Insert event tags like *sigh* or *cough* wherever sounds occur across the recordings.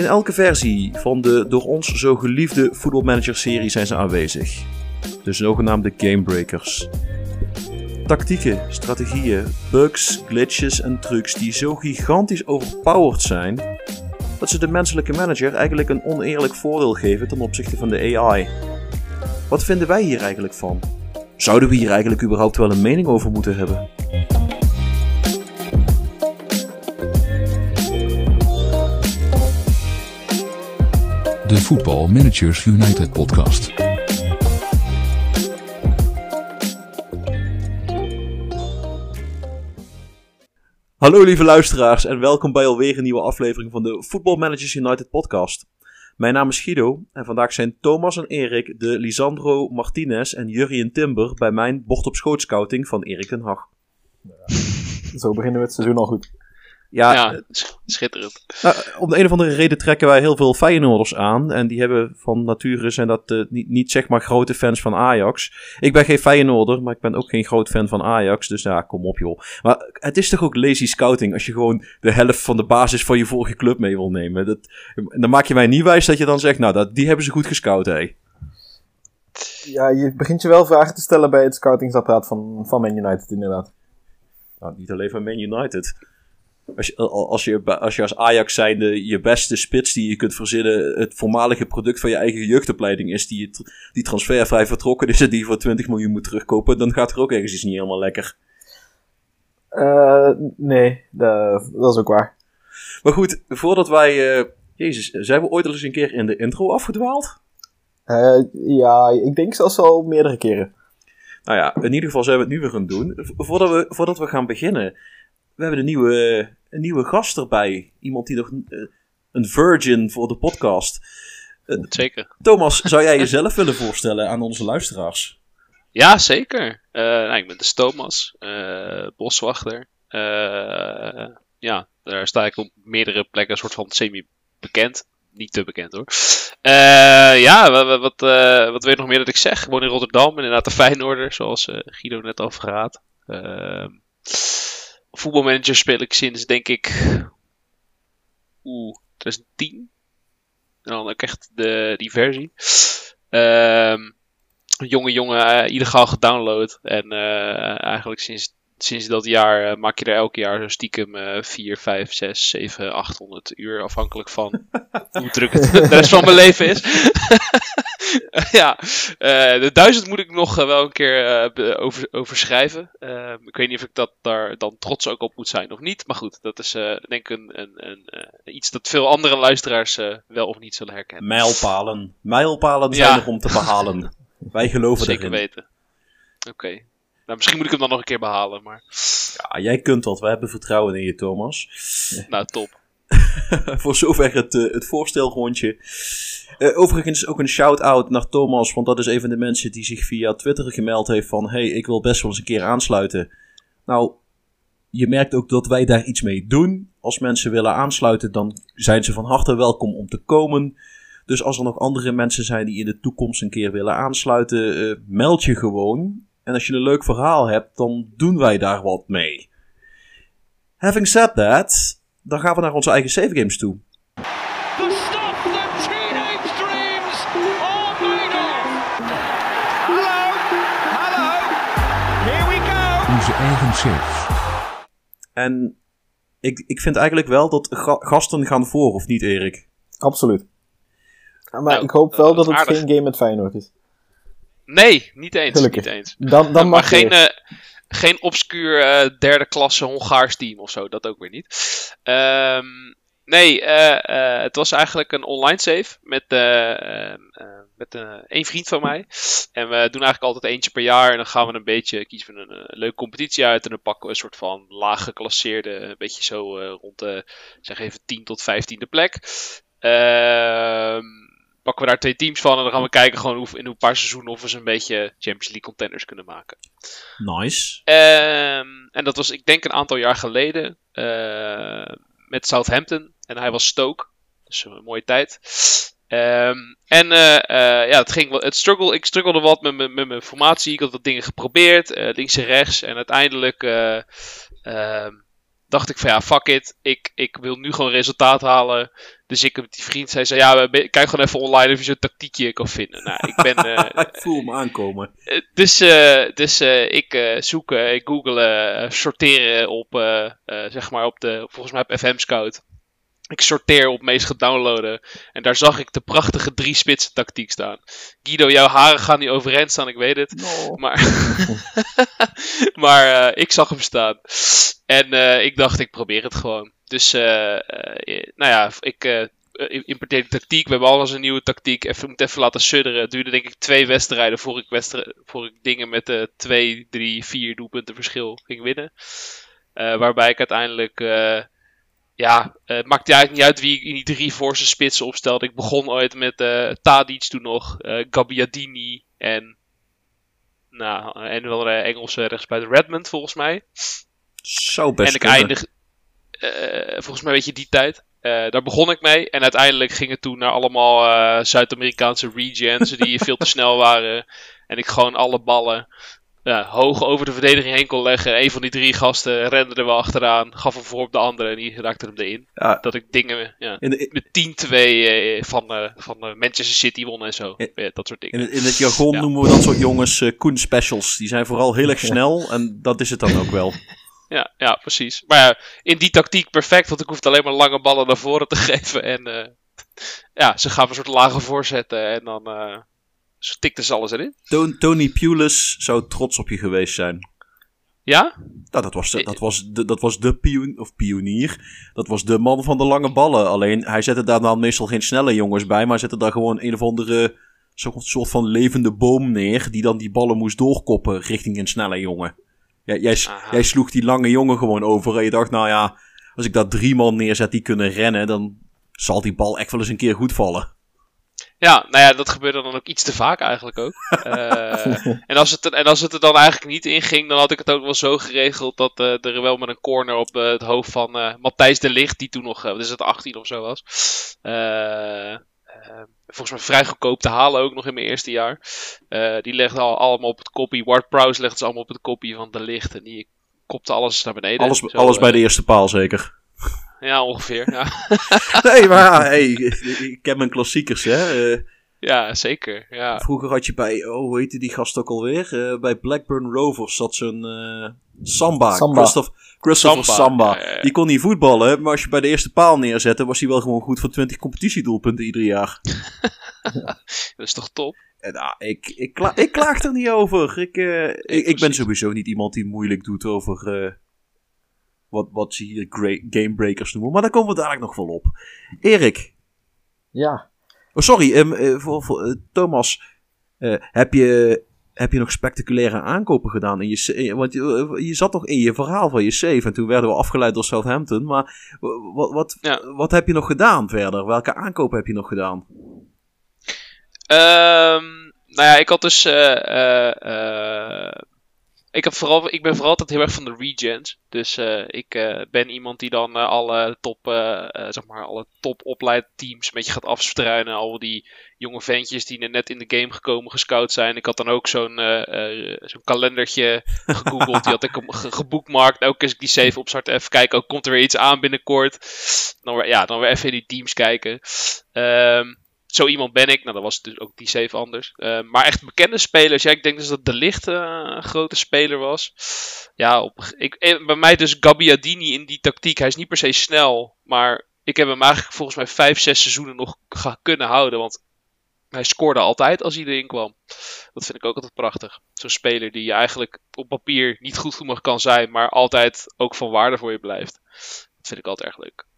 In elke versie van de door ons zo geliefde voetbalmanager-serie zijn ze aanwezig. De zogenaamde gamebreakers. Tactieken, strategieën, bugs, glitches en trucs die zo gigantisch overpowered zijn dat ze de menselijke manager eigenlijk een oneerlijk voordeel geven ten opzichte van de AI. Wat vinden wij hier eigenlijk van? Zouden we hier eigenlijk überhaupt wel een mening over moeten hebben? De Voetbal Managers United podcast. Hallo lieve luisteraars en welkom bij alweer een nieuwe aflevering van de Football Managers United podcast. Mijn naam is Guido en vandaag zijn Thomas en Erik de Lisandro Martinez en Jurien Timber bij mijn bocht op schoot scouting van Erik ten Hag. Zo beginnen we het seizoen al goed. Ja, Ja, sch- schitterend. nou, om de een of andere reden trekken wij heel veel Feyenoorders aan en die hebben van nature zijn dat eh, niet, niet zeg maar grote fans van Ajax. Ik ben geen Feyenoorder, maar ik ben ook geen groot fan van Ajax, dus ja, kom op joh. Maar het is toch ook lazy scouting als je gewoon de helft van de basis van je vorige club mee wil nemen. Dat, dan maak je mij niet wijs dat je dan zegt, nou, dat, die hebben ze goed gescout, hé. Ja, je begint je wel vragen te stellen bij het scoutingsapparaat van, van Man United, inderdaad. Nou, niet alleen van Man United. Als je als, je, als je als Ajax zijnde je beste spits die je kunt verzinnen, het voormalige product van je eigen jeugdopleiding is, die, die transfervrij vertrokken is en die je voor 20 miljoen moet terugkopen, dan gaat er ook ergens iets niet helemaal lekker. Eh, nee, dat, dat is ook waar. Maar goed, voordat wij. eh, Jezus, zijn we ooit al eens een keer in de intro afgedwaald? Eh, ja, ik denk zelfs al meerdere keren. Nou ja, in ieder geval zijn we het nu weer gaan doen. Voordat we, voordat we gaan beginnen, we hebben een nieuwe, een nieuwe gast erbij. Iemand die nog eh, een virgin voor de podcast. Zeker. Thomas, zou jij jezelf willen voorstellen aan onze luisteraars? Ja, zeker. Eh, nou, ik ben de Thomas, eh, boswachter. Eh, ja, daar sta ik op meerdere plekken een soort van semi-bekend. Niet te bekend hoor. Eh, ja, wat, wat, eh, weet je nog meer dat ik zeg? Ik woon in Rotterdam inderdaad de Feyenoorder, zoals eh, Guido net al verraadt. Voetbalmanager speel ik sinds, denk ik, oeh, 2010. En dan ook echt de, die versie. Ehm een jonge jongen eh, gedownload. En eh, eigenlijk sinds, sinds dat jaar eh, maak je er elk jaar zo stiekem eh 4, 5, 6, 7, 800 uur. Afhankelijk van *laughs* hoe druk het de rest van mijn leven is. *laughs* ja, eh, de duizend moet ik nog eh, wel een keer eh, over, overschrijven. Ehm, ik weet niet of ik dat daar dan trots ook op moet zijn of niet. Maar goed, dat is eh, denk ik een, een, een, eh, iets dat veel andere luisteraars eh, wel of niet zullen herkennen. Mijlpalen. Mijlpalen zijn Ja. er om te behalen. Wij geloven *laughs* Zeker erin. weten. Oké. Nou, misschien moet ik hem dan nog een keer behalen, maar Ja, jij kunt dat. We hebben vertrouwen in je, Thomas. *laughs* nou top. *laughs* Voor zover het, eh, het voorstelrondje. Eh, overigens ook een shout-out naar Thomas, want dat is een van de mensen die zich via Twitter gemeld heeft van... hey, ik wil best wel eens een keer aansluiten. Nou, je merkt ook dat wij daar iets mee doen. Als mensen willen aansluiten, dan zijn ze van harte welkom om te komen. Dus als er nog andere mensen zijn die in de toekomst een keer willen aansluiten, eh, meld je gewoon. En als je een leuk verhaal hebt, dan doen wij daar wat mee. Having said that, dan gaan we naar onze eigen save games toe. Onze eigen safe. En ik, ik vind eigenlijk wel dat ga- gasten gaan voor, of niet, Erik? Absoluut. Maar Nou, ik hoop eh, wel dat het aardig. geen game met Feyenoord is. Nee, niet eens. Gelukkig. Niet eens. Dan, dan *laughs* maar mag geen, je. eh, geen obscuur eh, derde klasse Hongaars team of zo, dat ook weer niet. Ehm, nee, eh, het was eigenlijk een online save met, met één vriend van mij. En we doen eigenlijk altijd eentje per jaar en dan gaan we een beetje, kiezen we een, leuke competitie uit en dan pakken we een soort van laag geclasseerde, een beetje zo rond de, zeg even 10 tot 15e plek. Ehm pakken we daar twee teams van en dan gaan we kijken gewoon hoe, in een paar seizoenen of we ze een beetje Champions League contenders kunnen maken. Nice. Ehm, en dat was, ik denk, een aantal jaar geleden eh, met Southampton. En hij was Stoke. Dus een mooie tijd. Ehm, en eh, ja, het ging, wel- het struggle, ik struggelde wat met, mijn- met mijn formatie. Ik had wat dingen geprobeerd, links en rechts. En uiteindelijk eh, ehm, dacht ik van ja, fuck it. Ik, ik wil nu gewoon resultaat halen. Dus ik met die vriend zei, zei ja, we- kijk gewoon even online of je zo'n tactiekje kan vinden. Nou, ik ben... *laughs* eh, ik voel hem aankomen. eh, Dus, eh, dus eh, ik eh, zoek, ik google, sorteren op, zeg maar op de, volgens mij op FM Scout. Ik sorteer op meest gedownloaden. En daar zag ik de prachtige drie spitsen tactiek staan. Guido, jouw haren gaan niet overeind staan, ik weet het. Maar, *laughs* maar eh, ik zag hem staan. En eh, ik dacht, ik probeer het gewoon. Dus, eh, eh, nou ja, ik eh, eh, importeer de tactiek. We hebben alles een nieuwe tactiek. Even, moet even laten sudderen. Het duurde denk ik twee wedstrijden voor ik, voor ik dingen met eh twee, drie, vier doelpunten verschil ging winnen. Eh, waarbij ik uiteindelijk... eh, ja, eh, het maakte eigenlijk niet uit wie ik in die drie voorste spitsen opstelde. Ik begon ooit met eh Tadic toen nog, eh Gabbiadini en... Nou, en wel een Engelse rechtsbuiten Redmond volgens mij. Zou best en ik eindig, eh, volgens mij weet je die tijd. Eh, daar begon ik mee. En uiteindelijk ging het toen naar allemaal eh, Zuid-Amerikaanse regions die veel te snel waren. En ik gewoon alle ballen hoog over de verdediging heen kon leggen. Een van die drie gasten rende er wel achteraan. Gaf hem voor op de andere en die raakte hem erin. Ja, Dat ik dingen ja, in, de, met 10-2 eh, van, eh, van eh, Manchester City won en zo. Ja. Eh, dat soort dingen. in, het, in het jargon Ja. noemen we dat soort jongens eh Koen Specials. Die zijn vooral heel erg *laughs* snel en dat is het dan ook wel. Ja, ja, precies. Maar ja, in die tactiek perfect, want ik hoefde alleen maar lange ballen naar voren te *laughs* geven. En eh, ja, ze gaven een soort lage voorzetten en dan eh tikten ze alles erin. To- Tony Pulis zou trots op je geweest zijn. Ja? Nou, dat was de, dat was de, dat was de pion, of pionier. Dat was de man van de lange ballen. Alleen hij zette daar dan meestal geen snelle jongens bij, maar zette daar gewoon een of andere soort van levende boom neer. Die dan die ballen moest doorkoppen richting een snelle jongen. Jij, Aha. jij sloeg die lange jongen gewoon over. En je dacht, nou ja, als ik daar drie man neerzet die kunnen rennen, dan zal die bal echt wel eens een keer goed vallen. Ja, nou ja, dat gebeurde dan ook iets te vaak eigenlijk ook. *laughs* Eh, en, als het, er- en als het er dan eigenlijk niet in ging, dan had ik het ook wel zo geregeld dat eh, er wel met een corner op eh, het hoofd van Matthijs de Ligt, die toen nog, wat is het, 18 of zo was. Eh, eh, volgens mij vrij goedkoop te halen ook nog in mijn eerste jaar. Eh, die legde al allemaal op het koppie. Ward Prowse legde ze allemaal op het koppie van de Ligt. En die kopte alles naar beneden. Alles, Zo, alles bij eh, de eerste paal zeker. Ja, ongeveer. Ja, *laughs* Nee, maar *laughs* hey, ik ken mijn klassiekers, hè. Ja zeker. Ja. Vroeger had je bij, oh, hoe heette die gast ook alweer? Eh, bij Blackburn Rovers zat zo'n eh, Samba. Samba. Christoph, Christopher Samba, Samba. ja, ja, ja. Die kon niet voetballen, maar als je bij de eerste paal neerzette, was hij wel gewoon goed voor 20 competitiedoelpunten ieder jaar. *laughs* Dat is toch top? En, ah, ik, ik, kla ik klaag er niet over. Ik, eh, ik, ik ben sowieso niet iemand die moeilijk doet over eh, wat, wat ze hier gamebreakers noemen. Maar daar komen we dadelijk nog wel op. Erik, Ja, Oh, sorry, ehm, eh, voor, voor, eh, Thomas. eh, heb, je, heb je nog spectaculaire aankopen gedaan? In je, want je, je zat nog in je verhaal van je save en toen werden we afgeleid door Southampton. Maar wa- wat, wat, Ja. wat heb je nog gedaan verder? Welke aankopen heb je nog gedaan? Ehm, nou ja, ik had dus. Ik, heb vooral, ik ben vooral altijd heel erg van de regens. Dus eh, ik eh, ben iemand die dan eh, alle top, zeg maar, alle top opleidteams een beetje gaat afstruinen. Al die jonge ventjes die net in de game gekomen, gescout zijn. Ik had dan ook zo'n zo'n kalendertje gegoogeld. die had ik geboekmarkt. Elke keer als ik die save opstart, even kijken. Oh, komt er weer iets aan binnenkort? Dan weer, ja, dan weer even in die teams kijken. Ehm, zo iemand ben ik. Nou, dat was dus ook die save anders. Eh, maar echt bekende spelers. Ja, ik denk dus dat De Licht eh, een grote speler was. Ja, op, ik, eh, bij mij dus Gabbiadini in die tactiek. Hij is niet per se snel. Maar ik heb hem eigenlijk volgens mij vijf, zes seizoenen nog kunnen houden. Want hij scoorde altijd als hij erin kwam. Dat vind ik ook altijd prachtig. Zo'n speler die je eigenlijk op papier niet goed genoeg kan zijn. Maar altijd ook van waarde voor je blijft. Dat vind ik altijd erg leuk.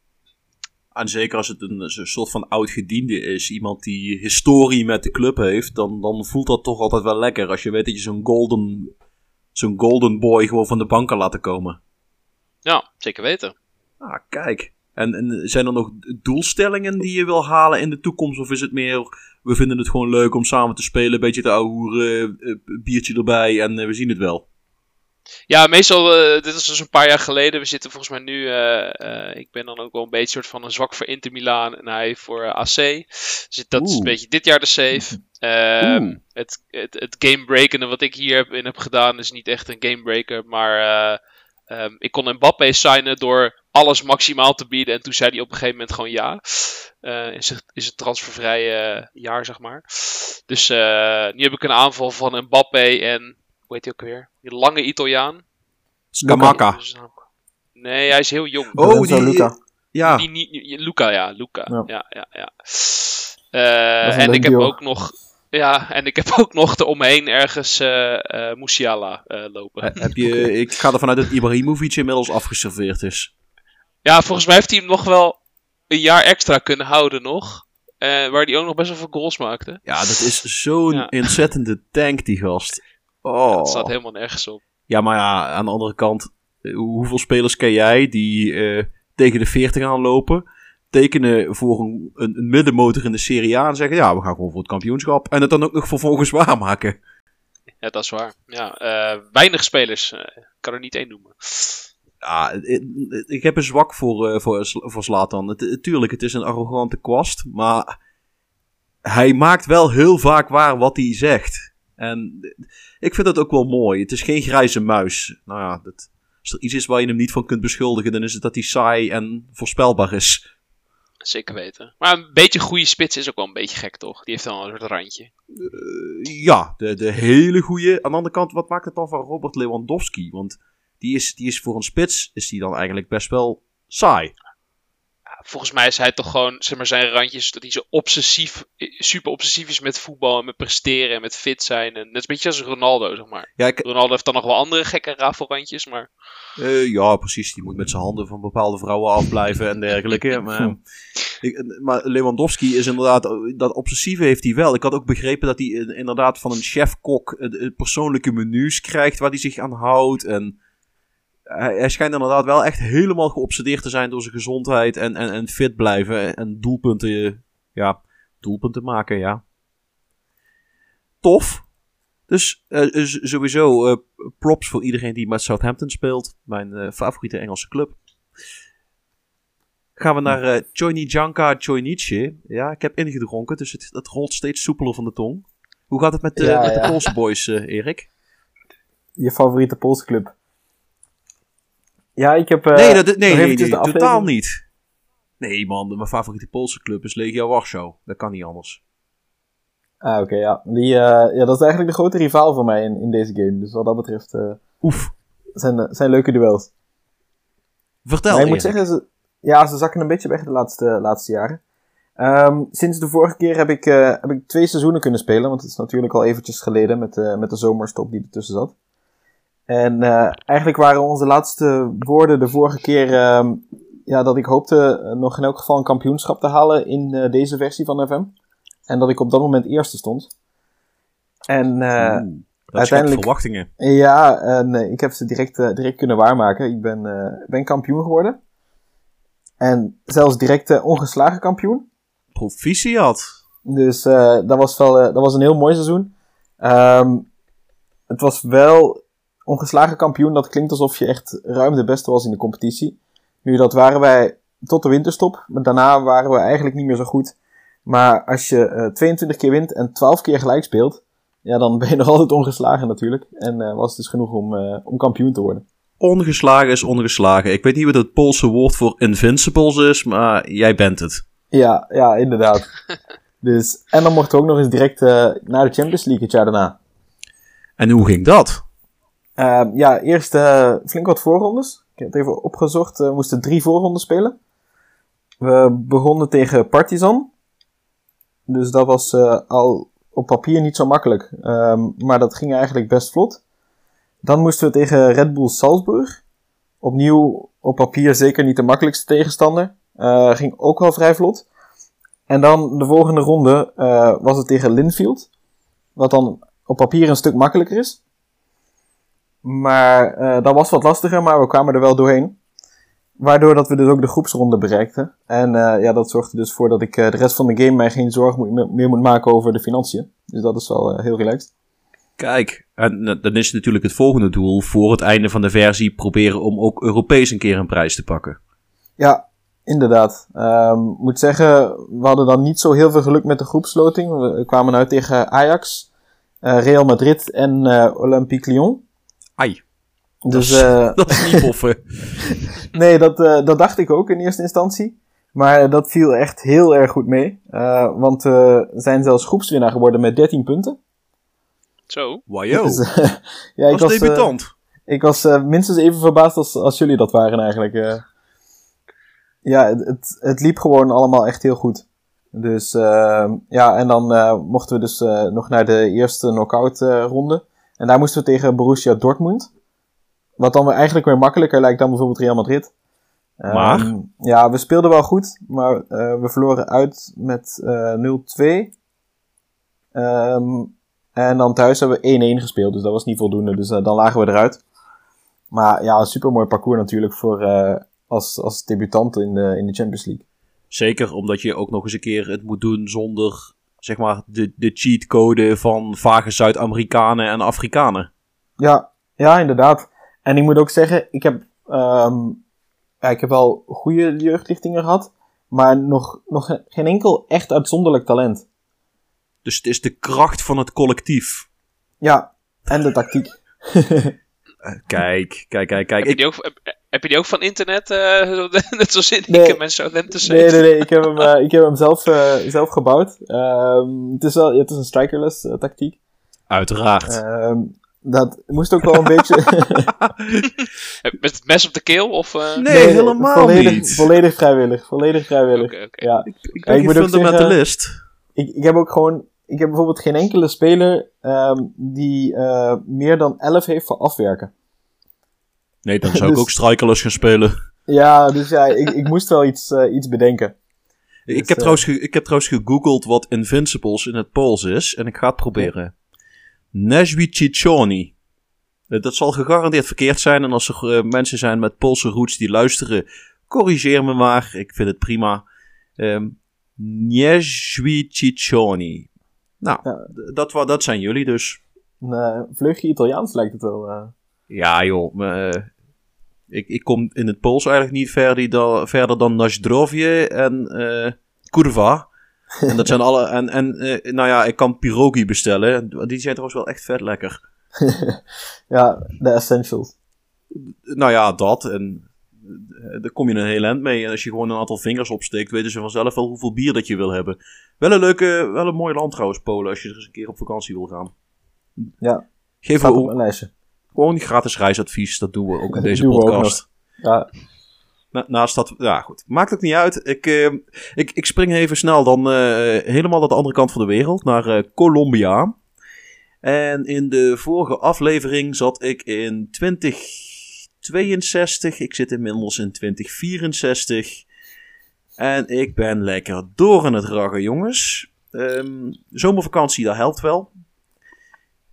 En zeker als het een, een soort van oud-gediende is, iemand die historie met de club heeft, dan, dan voelt dat toch altijd wel lekker. Als je weet dat je zo'n golden, zo'n golden boy gewoon van de bank kan laten komen. Ja, zeker weten. Ah, kijk. En, en zijn er nog doelstellingen die je wil halen in de toekomst? Of is het meer, we vinden het gewoon leuk om samen te spelen, een beetje te ouwehoeren, eh, biertje erbij en eh, we zien het wel? Ja, meestal, eh, dit is dus een paar jaar geleden. We zitten volgens mij nu, eh, eh, ik ben dan ook wel een beetje soort van een zwak voor Inter Milaan en hij voor AC. Dus dat is een beetje dit jaar de save. *laughs* Ehm, het, het, het gamebrekende wat ik hier heb, in heb gedaan is niet echt een gamebreaker, maar eh, ehm, ik kon Mbappé signen door alles maximaal te bieden en toen zei hij op een gegeven moment gewoon ja. Is, het, is het transfervrij eh, jaar, zeg maar. Dus nu heb ik een aanval van Mbappé en, hoe heet hij ook weer? Die lange Italiaan. Scamacca. Naam. Nee, hij is heel jong. Oh, die- Luca. Ja, Die, Luca, ja, Luca. Ja, Ja. ja, ja. Eh, en ik heb ook nog. Ja, en ik heb *laughs* ook nog eromheen ergens eh eh Musiala eh, lopen. He- heb je, *laughs* ik ga ervan uit dat Ibrahimovic inmiddels afgeserveerd is. Ja, volgens mij heeft hij hem nog wel een jaar extra kunnen houden nog. Eh, waar hij ook nog best wel veel goals maakte. Ja, dat is zo'n Ja. ontzettende tank, die gast. Oh. Dat staat helemaal nergens op. Ja, maar ja, aan de andere kant, eh, hoeveel spelers ken jij die eh, tegen de 40 aanlopen, tekenen voor een, een, een middenmotor in de Serie A en zeggen, ja, we gaan gewoon voor het kampioenschap. En het dan ook nog vervolgens *laughs* waarmaken. Ja, dat is waar. Ja, eh, weinig spelers. ik kan er niet één noemen. Ja, ik, ik heb een zwak voor, voor, voor Zlatan. Het, het- tuurlijk, het is een arrogante kwast, maar hij maakt wel heel vaak waar wat hij zegt. En ik vind dat ook wel mooi. Het is geen grijze muis. Nou ja, dat, als er iets is waar je hem niet van kunt beschuldigen, dan is het dat hij saai en voorspelbaar is. Zeker weten. Maar een beetje goede spits is ook wel een beetje gek, toch? Die heeft wel een soort randje. Eh, ja, de, de hele goede. Aan de andere kant, wat maakt het dan van Robert Lewandowski? Want die is, die is voor een spits, is die dan eigenlijk best wel saai. Volgens mij is hij toch gewoon, zeg maar, zijn randjes dat hij zo obsessief, super obsessief is met voetbal en met presteren en met fit zijn. En net een beetje als Ronaldo, zeg maar. Ja, ik, Ronaldo heeft dan nog wel andere gekke rafelrandjes, maar Eh, ja, precies. Die moet met zijn handen van bepaalde vrouwen afblijven en dergelijke. *laughs* Maar, ik, maar Lewandowski is inderdaad, dat obsessieve heeft hij wel. Ik had ook begrepen dat hij eh, inderdaad van een chef-kok eh, eh, persoonlijke menus krijgt waar hij zich aan houdt. En hij, hij schijnt inderdaad wel echt helemaal geobsedeerd te zijn door zijn gezondheid en, en, en fit blijven en doelpunten, ja, doelpunten maken, ja. Tof. Dus eh, eh, sowieso eh, props voor iedereen die met Southampton speelt. Mijn favoriete Engelse club. Gaan we naar eh Chojnijanka Chojnice. Ja, ik heb ingedronken, dus het, het rolt steeds soepeler van de tong. Hoe gaat het met de, Ja, met de. Poolse boys, Erik? Je favoriete Poolse club. Ja, ik heb... eh, nee, dat, nee, nee, nee, totaal niet. Nee, man, mijn favoriete Poolse club is Legia Warschau. Dat kan niet anders. Ah, oké, ja. Die, eh, ja. Dat is eigenlijk de grote rivaal voor mij in, in deze game. Dus wat dat betreft eh, Oef. zijn, zijn leuke duels. Vertel, Maar ik moet zeggen, ze, ja, ze zakken een beetje weg de laatste, laatste jaren. Ehm, sinds de vorige keer heb ik, heb ik twee seizoenen kunnen spelen. Want het is natuurlijk al eventjes geleden met, met de zomerstop die ertussen zat. En eh, eigenlijk waren onze laatste woorden de vorige keer ehm, ja, dat ik hoopte eh, nog in elk geval een kampioenschap te halen in eh, deze versie van FM. En dat ik op dat moment eerste stond. En dat uiteindelijk- verwachtingen. ja, en ik heb ze direct, direct kunnen waarmaken. Ik ben, ben kampioen geworden. En zelfs direct ongeslagen kampioen. Proficiat. Dus dat, was wel, dat was een heel mooi seizoen. Ehm, het was wel ongeslagen kampioen. Dat klinkt alsof je echt ruim de beste was in de competitie. Nu, dat waren wij tot de winterstop. Maar daarna waren we eigenlijk niet meer zo goed. Maar als je eh 22 keer wint en 12 keer gelijk speelt. Ja, dan ben je *laughs* nog altijd ongeslagen natuurlijk. En eh, was het dus genoeg om, eh, om kampioen te worden. Ongeslagen is ongeslagen. Ik weet niet wat het Poolse woord voor invincibles is, maar jij bent het. Ja, ja, inderdaad. *laughs* dus, en dan mochten we ook nog eens direct eh, naar de Champions League het jaar daarna. En hoe ging dat? Ehm, ja, eerst eh, flink wat voorrondes. Ik heb het even opgezocht. eh, We moesten drie voorrondes spelen. We begonnen tegen Partizan. Dus dat was eh, al op papier niet zo makkelijk. Ehm, maar dat ging eigenlijk best vlot. Dan moesten we tegen Red Bull Salzburg. Opnieuw op papier zeker niet de makkelijkste tegenstander. Ging ook wel vrij vlot. En dan de volgende ronde was het tegen Linfield. Wat dan op papier een stuk makkelijker is. Maar eh, dat was wat lastiger, maar we kwamen er wel doorheen. Waardoor dat we dus ook de groepsronde bereikten. En eh, ja, dat zorgde dus voor dat ik eh, de rest van de game mij geen zorgen moet- meer moet maken over de financiën. Dus dat is wel heel relaxed. Kijk, en dan is natuurlijk het volgende doel voor het einde van de versie proberen om ook Europees een keer een prijs te pakken. Ja, inderdaad. Ehm moet zeggen, we hadden dan niet zo heel veel geluk met de groepsloting. We kwamen uit tegen Ajax, Real Madrid en Olympique Lyon. Ai, Dus dat, is, eh, *laughs* dat is niet poffen. *laughs* nee, dat, eh, dat dacht ik ook in eerste instantie. Maar dat viel echt heel erg goed mee. Eh, want we zijn zelfs groepswinnaar geworden met 13 punten. Zo. Wajo, Dus, *laughs* ja, ik was, eh, debutant. Ik was eh, minstens even verbaasd als, als jullie dat waren eigenlijk. eh. ja, het, het, het liep gewoon allemaal echt heel goed. Dus ja, en dan eh, mochten we dus eh, nog naar de eerste knock-out eh, ronde. En daar moesten we tegen Borussia Dortmund. Wat dan weer eigenlijk weer makkelijker lijkt dan bijvoorbeeld Real Madrid. Ehm, Maar? ja, we speelden wel goed, maar eh, we verloren uit met eh 0-2. Ehm, en dan thuis hebben we 1-1 gespeeld, dus dat was niet voldoende. Dus eh, dan lagen we eruit. Maar ja, een supermooi parcours natuurlijk voor, als, als debutant in de, in de Champions League. Zeker omdat je ook nog eens een keer het moet doen zonder zeg maar de, de cheatcode van vage Zuid-Amerikanen en Afrikanen. Ja, ja, inderdaad. En ik moet ook zeggen, ik heb, ehm, ja, ik heb wel goede jeugdlichtingen gehad, maar nog, nog ge- geen enkel echt uitzonderlijk talent. Dus het is de kracht van het collectief. Ja, en de tactiek. *laughs* Eh, Kijk, kijk, kijk, kijk. Heb, je Ik, die ook, heb, je die ook van internet, eh, *laughs* zo- net zoals in Nee. ik en zo lente Nee, nee, nee, ik heb hem, *laughs* eh, ik heb hem zelf, eh, zelf gebouwd. Ehm, het, is wel, het is een strikerless tactiek. uiteraard. Ehm, dat moest ook wel een *laughs* beetje... Met het mes op de keel? Of, eh, nee, helemaal volledig, niet. Volledig vrijwillig, volledig vrijwillig. Oké, oké. Ja. ik ben ik moet ook fundamentalist. Ik, ik heb ook gewoon... Ik heb bijvoorbeeld geen enkele speler ehm, die eh, meer dan 11 heeft voor afwerken. Nee, dan *laughs* zou ik Dus- ook strikerless gaan spelen. Ja, dus ja, ik, ik moest wel iets, eh, iets bedenken. ik, Dus, heb eh, trouwens ik heb trouwens gegoogeld wat Invincibles in het Pools is. En ik ga het proberen. Nezwicichoni. Eh, Dat zal gegarandeerd verkeerd zijn. En als er mensen zijn met Poolse roots die luisteren, corrigeer me maar. Ik vind het prima. Ehm Nezwicichoni. Nou, Ja. dat, dat zijn jullie dus. Een vleugje Italiaans lijkt het wel. Ja, joh. maar, eh, ik, ik kom in het Pools eigenlijk niet verder, dan, verder dan en eh Kurva. *laughs* En dat zijn alle. En, en eh, nou ja, ik kan pirogi bestellen. Die zijn trouwens wel echt vet lekker. *laughs* ja, de essentials. Nou ja, dat. En daar kom je een heel eind mee. En als je gewoon een aantal vingers opsteekt, weten ze vanzelf wel hoeveel bier dat je wil hebben. Wel een leuke, wel een mooi land trouwens, Polen, als je er eens een keer op vakantie wil gaan. Ja, Geef staat op gewoon gratis reisadvies. Dat doen we ook in *laughs* deze podcast. Ja, Na, naast dat, ja goed, maakt ook niet uit. Ik, eh, ik, ik spring even snel dan eh, helemaal naar de andere kant van de wereld, naar eh, Colombia. En in de vorige aflevering zat ik in 2062, ik zit inmiddels in 2064. En ik ben lekker door aan het raggen, jongens. Ehm, zomervakantie, dat helpt wel.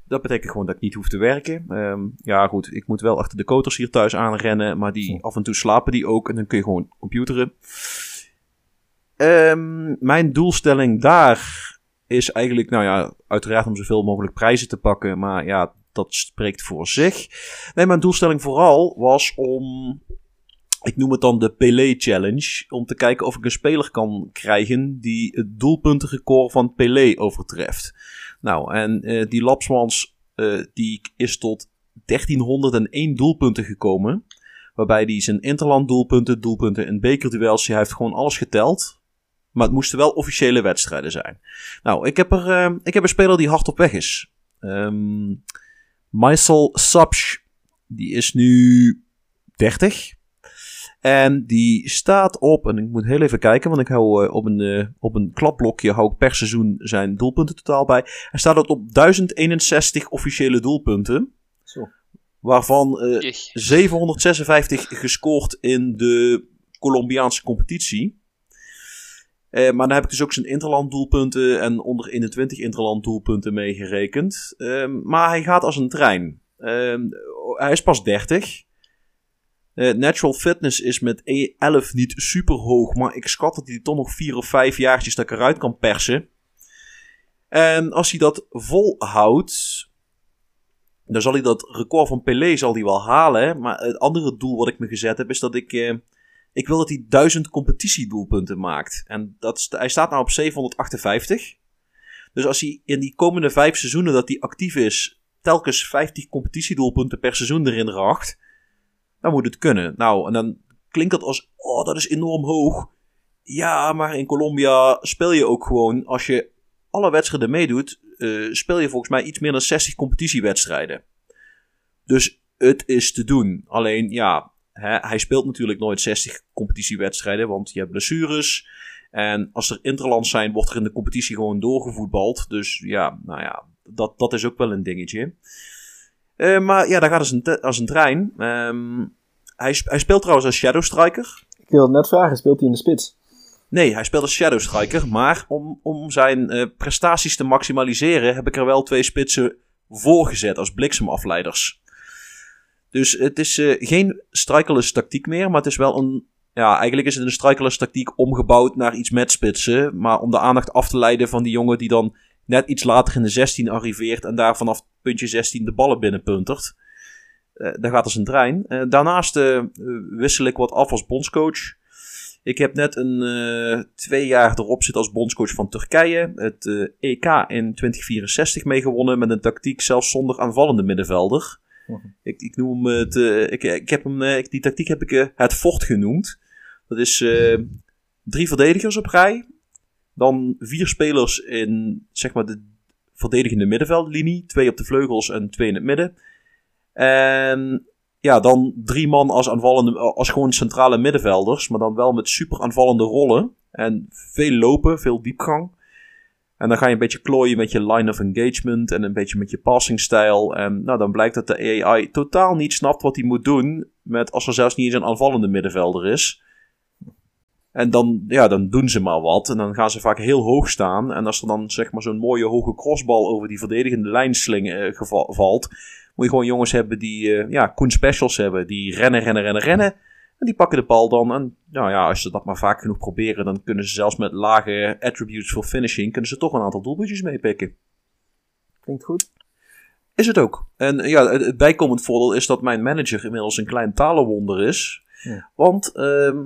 Dat betekent gewoon dat ik niet hoef te werken. Ehm, ja, goed, ik moet wel achter de koters hier thuis aanrennen, maar die, af en toe slapen die ook en dan kun je gewoon computeren. Ehm, mijn doelstelling daar is eigenlijk, nou ja, uiteraard om zoveel mogelijk prijzen te pakken, maar ja, dat spreekt voor zich. Nee, mijn doelstelling vooral was om, ik noem het dan de Pelé Challenge, om te kijken of ik een speler kan krijgen die het doelpuntenrecord van Pelé overtreft. Nou, en eh, die Lapsmans eh, die is tot 1301 doelpunten gekomen. Waarbij hij zijn interland doelpunten, doelpunten en bekerduels, hij heeft gewoon alles geteld. Maar het moesten wel officiële wedstrijden zijn. Nou, ik heb, er, eh, ik heb een speler die hard op weg is. Ehm Maisel Sapsch, die is nu 30. En die staat op, en ik moet heel even kijken, want ik hou eh, op, een, eh, op een klapblokje hou ik per seizoen zijn doelpunten totaal bij. Hij staat op 1061 officiële doelpunten. Zo. Waarvan eh, Jeetje. 756 gescoord in de Colombiaanse competitie. Eh, maar dan heb ik dus ook zijn interland doelpunten en onder 21 interland doelpunten meegerekend. Ehm, maar hij gaat als een trein. Ehm, hij is pas 30. Eh, natural fitness is met 11 niet super hoog, maar ik schat dat hij toch nog 4 of 5 jaartjes dat ik eruit kan persen. En als hij dat volhoudt, dan zal hij dat record van Pelé zal hij wel halen. Maar het andere doel wat ik me gezet heb is dat ik... eh, ik wil dat hij 1000 competitiedoelpunten maakt. En dat, hij staat nou op 758. Dus als hij in die komende vijf seizoenen dat hij actief is... telkens 50 competitiedoelpunten per seizoen erin racht... dan moet het kunnen. Nou, en dan klinkt dat als... oh, dat is enorm hoog. Ja, maar in Colombia speel je ook gewoon... als je alle wedstrijden meedoet... eh, speel je volgens mij iets meer dan 60 competitiewedstrijden. Dus het is te doen. Alleen, ja, hè, hij speelt natuurlijk nooit 60 competitiewedstrijden, want je hebt blessures. En als er interlands zijn, wordt er in de competitie gewoon doorgevoetbald. Dus ja, nou ja, dat, dat is ook wel een dingetje. Eh, maar ja, daar gaat als een, te- als een trein. Ehm, hij, sp- hij speelt trouwens als Shadow Striker. Ik wil het net vragen, speelt hij in de spits? Nee, hij speelt als Shadow Striker. Maar om, om zijn eh, prestaties te maximaliseren, heb ik er wel twee spitsen voor gezet als bliksemafleiders. Dus het is eh, geen strikerless tactiek meer, maar het is wel een. Ja, eigenlijk is het een strikerless tactiek omgebouwd naar iets met spitsen. Maar om de aandacht af te leiden van die jongen die dan net iets later in de 16 arriveert en daar vanaf puntje 16 de ballen binnenpuntert. Eh daar gaat als een trein. Eh, daarnaast eh, wissel ik wat af als bondscoach. Ik heb net een twee jaar erop zitten als bondscoach van Turkije. Het EK in 2064 meegewonnen met een tactiek zelfs zonder aanvallende middenvelder. Ik, ik noem hem het, ik, ik heb hem, die tactiek heb ik het fort genoemd. Dat is drie verdedigers op rij. Dan vier spelers in zeg maar de verdedigende middenveldlinie. Twee op de vleugels en twee in het midden. En ja, dan drie man als aanvallende, als gewoon centrale middenvelders. Maar dan wel met super aanvallende rollen. En veel lopen, veel diepgang. En dan ga je een beetje klooien met je line of engagement en een beetje met je passingstijl. En nou, dan blijkt dat de AI totaal niet snapt wat hij moet doen. Met als er zelfs niet eens een aanvallende middenvelder is. En dan, ja, dan doen ze maar wat. En dan gaan ze vaak heel hoog staan. En als er dan zeg maar zo'n mooie hoge crossbal over die verdedigende lijn sling, eh, valt. Moet je gewoon jongens hebben die eh, ja, Koen specials hebben. Die rennen, rennen, rennen, rennen. En die pakken de bal dan. En nou ja, als ze dat maar vaak genoeg proberen, dan kunnen ze zelfs met lage attributes voor finishing, kunnen ze toch een aantal doelpuntjes meepikken. Klinkt goed. Is het ook. En eh, ja, het, bijkomend voordeel is dat mijn manager inmiddels een klein talenwonder is. Ja. Want ehm,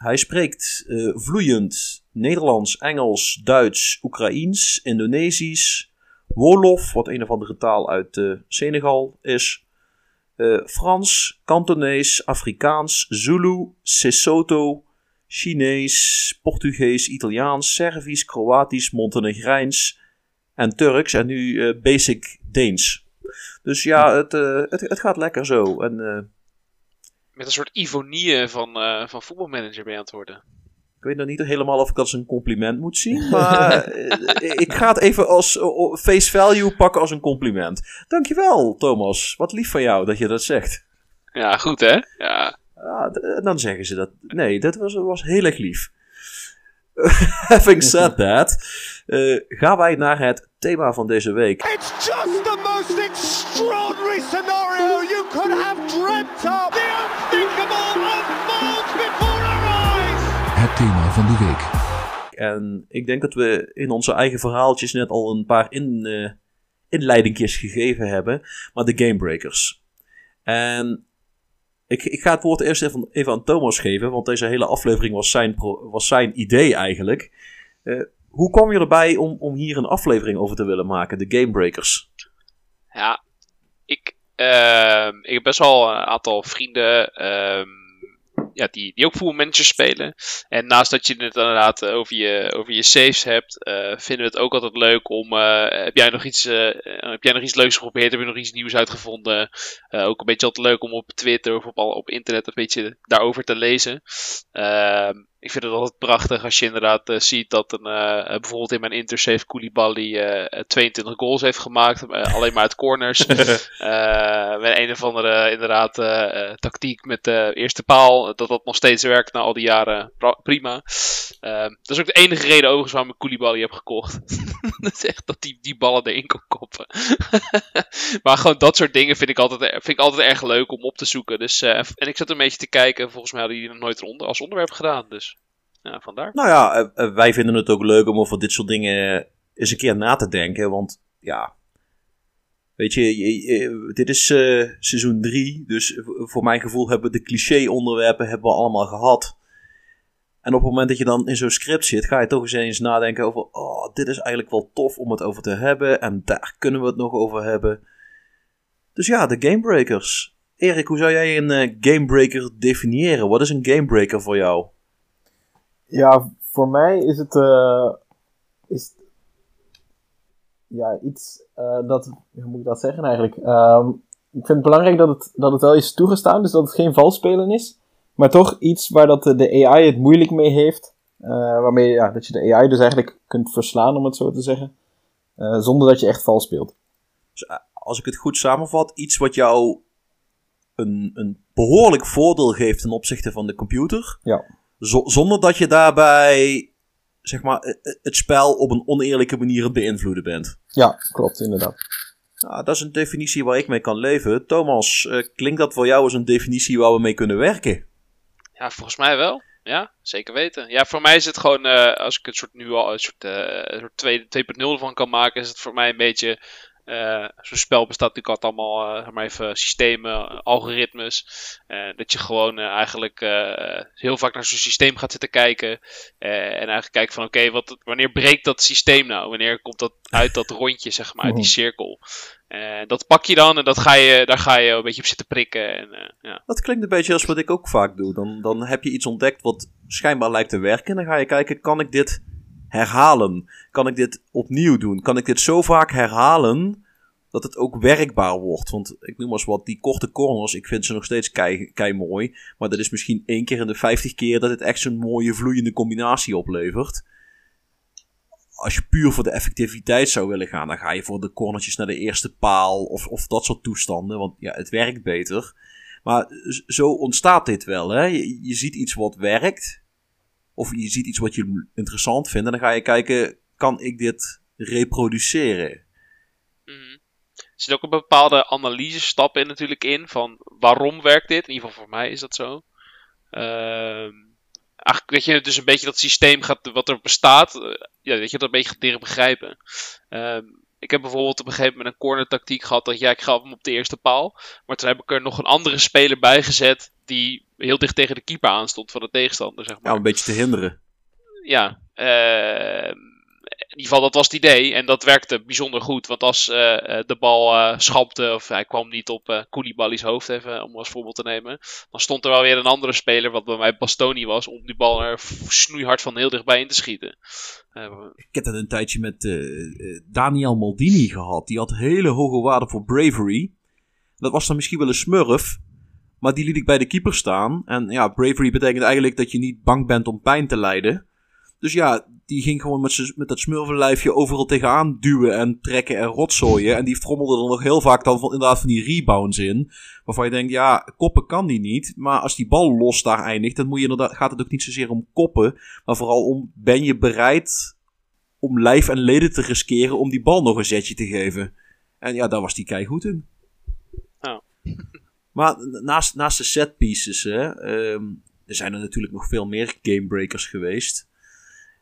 hij spreekt eh, vloeiend Nederlands, Engels, Duits, Oekraïens, Indonesisch, Wolof, wat een of andere taal uit eh, Senegal is. eh, Frans, Kantonees, Afrikaans, Zulu, Sesotho, Chinees, Portugees, Italiaans, Servisch, Kroatisch, Montenegrijns en Turks. En nu basic Deens. Dus ja, het, het, het gaat lekker zo. En Met een soort ivonie van, eh, van voetbalmanager ben je aan het worden. ik weet nog niet helemaal of ik dat als een compliment moet zien. *laughs* Maar eh, ik ga het even als o- face value pakken als een compliment. Dankjewel, Thomas. Wat lief van jou dat je dat zegt. Ja, goed hè? Ja. Ja, dan zeggen ze dat. Nee, dat was, was heel erg lief. *laughs* Having said that, eh, gaan wij naar het thema van deze week. It's just the most extraordinary scenario you could have dreamt of. En ik denk dat we in onze eigen verhaaltjes net al een paar in, eh inleidingjes gegeven hebben. Maar de Gamebreakers. En ik, ik ga het woord eerst even, even aan Thomas geven. Want deze hele aflevering was zijn, was zijn idee eigenlijk. Eh, hoe kwam je erbij om, om hier een aflevering over te willen maken? De Gamebreakers. Ja, ik, ehm, ik heb best wel een aantal vrienden ehm, ja, die, die ook voetbalmanagers spelen. En naast dat je het inderdaad eh, over je, over je saves hebt, eh, vinden we het ook altijd leuk om. eh, heb, jij nog iets, heb jij nog iets leuks geprobeerd? Heb je nog iets nieuws uitgevonden? Ook een beetje altijd leuk om op Twitter of op, op internet een beetje daarover te lezen. Ik vind het altijd prachtig als je inderdaad eh, ziet dat een, eh, eh, bijvoorbeeld in mijn intersave Koulibaly eh 22 goals heeft gemaakt. alleen maar uit corners. *laughs* Met een of andere inderdaad tactiek met de eerste paal. Dat dat nog steeds werkt na al die jaren. Prima. Dat is ook de enige reden overigens waarom ik Koulibaly heb gekocht. *laughs* dat is echt dat die, die ballen erin kon koppen. *laughs* maar gewoon dat soort dingen vind ik, altijd, vind ik altijd erg leuk om op te zoeken. Dus, en ik zat een beetje te kijken. Volgens mij hadden die nog nooit onder, als onderwerp gedaan. Dus vandaar. Nou ja, eh, eh, wij vinden het ook leuk om over dit soort dingen eens een keer na te denken. Want ja, Weet je, dit is eh, seizoen 3, dus voor mijn gevoel hebben we de cliché-onderwerpen hebben we allemaal gehad. En op het moment dat je dan in zo'n script zit, ga je toch eens eens nadenken over, oh, dit is eigenlijk wel tof om het over te hebben, en daar kunnen we het nog over hebben. Dus ja, de Gamebreakers. Erik, hoe zou jij een Gamebreaker definiëren? Wat is een Gamebreaker voor jou? Ja, voor mij is het, eh, is ja, iets eh, dat, hoe moet ik dat zeggen eigenlijk? Ehm, ik vind het belangrijk dat het, dat het wel is toegestaan, dus dat het geen vals spelen is. Maar toch iets waar dat de, de AI het moeilijk mee heeft. eh, waarmee ja, dat je de AI dus eigenlijk kunt verslaan, om het zo te zeggen. zonder dat je echt vals speelt. Dus, als ik het goed samenvat, iets wat jou een, een behoorlijk voordeel geeft ten opzichte van de computer. Ja. Zo- zonder dat je daarbij, zeg maar, eh, eh, het spel op een oneerlijke manier het beïnvloeden bent. Ja, klopt, inderdaad. Nou, dat is een definitie waar ik mee kan leven. Thomas, eh, klinkt dat voor jou als een definitie waar we mee kunnen werken? Ja, volgens mij wel. Ja, zeker weten. Ja, voor mij is het gewoon, eh, als ik het soort nu al een soort, eh, een soort 2 2.0 van kan maken, is het voor mij een beetje. Eh, Zo'n spel bestaat natuurlijk altijd allemaal, eh, zeg maar even, systemen, algoritmes. eh, dat je gewoon eigenlijk heel vaak naar zo'n systeem gaat zitten kijken. en eigenlijk kijkt van, oké, wat wanneer breekt dat systeem nou? Wanneer komt dat uit dat rondje, zeg maar, uit die Mhm. cirkel? En dat pak je dan en dat ga je, daar ga je een beetje op zitten prikken. En, ja. Dat klinkt een beetje als wat ik ook vaak doe. Dan, dan heb je iets ontdekt wat schijnbaar lijkt te werken. En dan ga je kijken, kan ik dit herhalen? Kan ik dit opnieuw doen? Kan ik dit zo vaak herhalen dat het ook werkbaar wordt? Want ik noem maar eens wat, die korte corners, ik vind ze nog steeds kei, kei mooi. Maar dat is misschien één keer in de 50 keer dat het echt zo'n mooie vloeiende combinatie oplevert. Als je puur voor de effectiviteit zou willen gaan, dan ga je voor de cornertjes naar de eerste paal of, of dat soort toestanden. Want ja, het werkt beter. Maar zo ontstaat dit wel. Hè? Je ziet iets wat werkt. Of je ziet iets wat je interessant vindt. En dan ga je kijken, kan ik dit reproduceren? Mhm. Er zit ook een bepaalde analyse-stap in natuurlijk in van waarom werkt dit. In ieder geval voor mij is dat zo. Ehm eigenlijk dat je dus een beetje dat systeem gaat, wat er bestaat, eh, ja, dat je dat een beetje gaat leren begrijpen. Ehm, ik heb bijvoorbeeld op een gegeven moment een corner tactiek gehad dat ja, ik ga hem op de eerste paal. Maar toen heb ik er nog een andere speler bij gezet die heel dicht tegen de keeper aanstond van de tegenstander, zeg Ja, maar om een beetje te hinderen. ja, ehm, in ieder geval dat was het idee. En dat werkte bijzonder goed. Want als eh, eh, de bal schapte, of hij kwam niet op eh Koulibaly's hoofd, even om als voorbeeld te nemen. Dan stond er wel weer een andere speler, wat bij mij Bastoni was, om die bal er snoeihard van heel dichtbij in te schieten. Eh, Ik heb dat een tijdje met Daniel Maldini gehad. Die had hele hoge waarde voor bravery. Dat was dan misschien wel een smurf. Maar die liet ik bij de keeper staan. En ja, bravery betekent eigenlijk dat je niet bang bent om pijn te lijden. Dus ja, die ging gewoon met, met dat smurvenlijfje overal tegenaan duwen en trekken en rotzooien. En die frommelde er nog heel vaak dan van, inderdaad van die rebounds in. Waarvan je denkt, ja, koppen kan die niet. Maar als die bal los daar eindigt, dan moet je inderdaad, gaat het ook niet zozeer om koppen. Maar vooral om, ben je bereid om lijf en leden te riskeren om die bal nog een zetje te geven. En ja, daar was die kei goed in. Ja. Maar naast, naast de set pieces, hè, ehm, er zijn er natuurlijk nog veel meer gamebreakers geweest.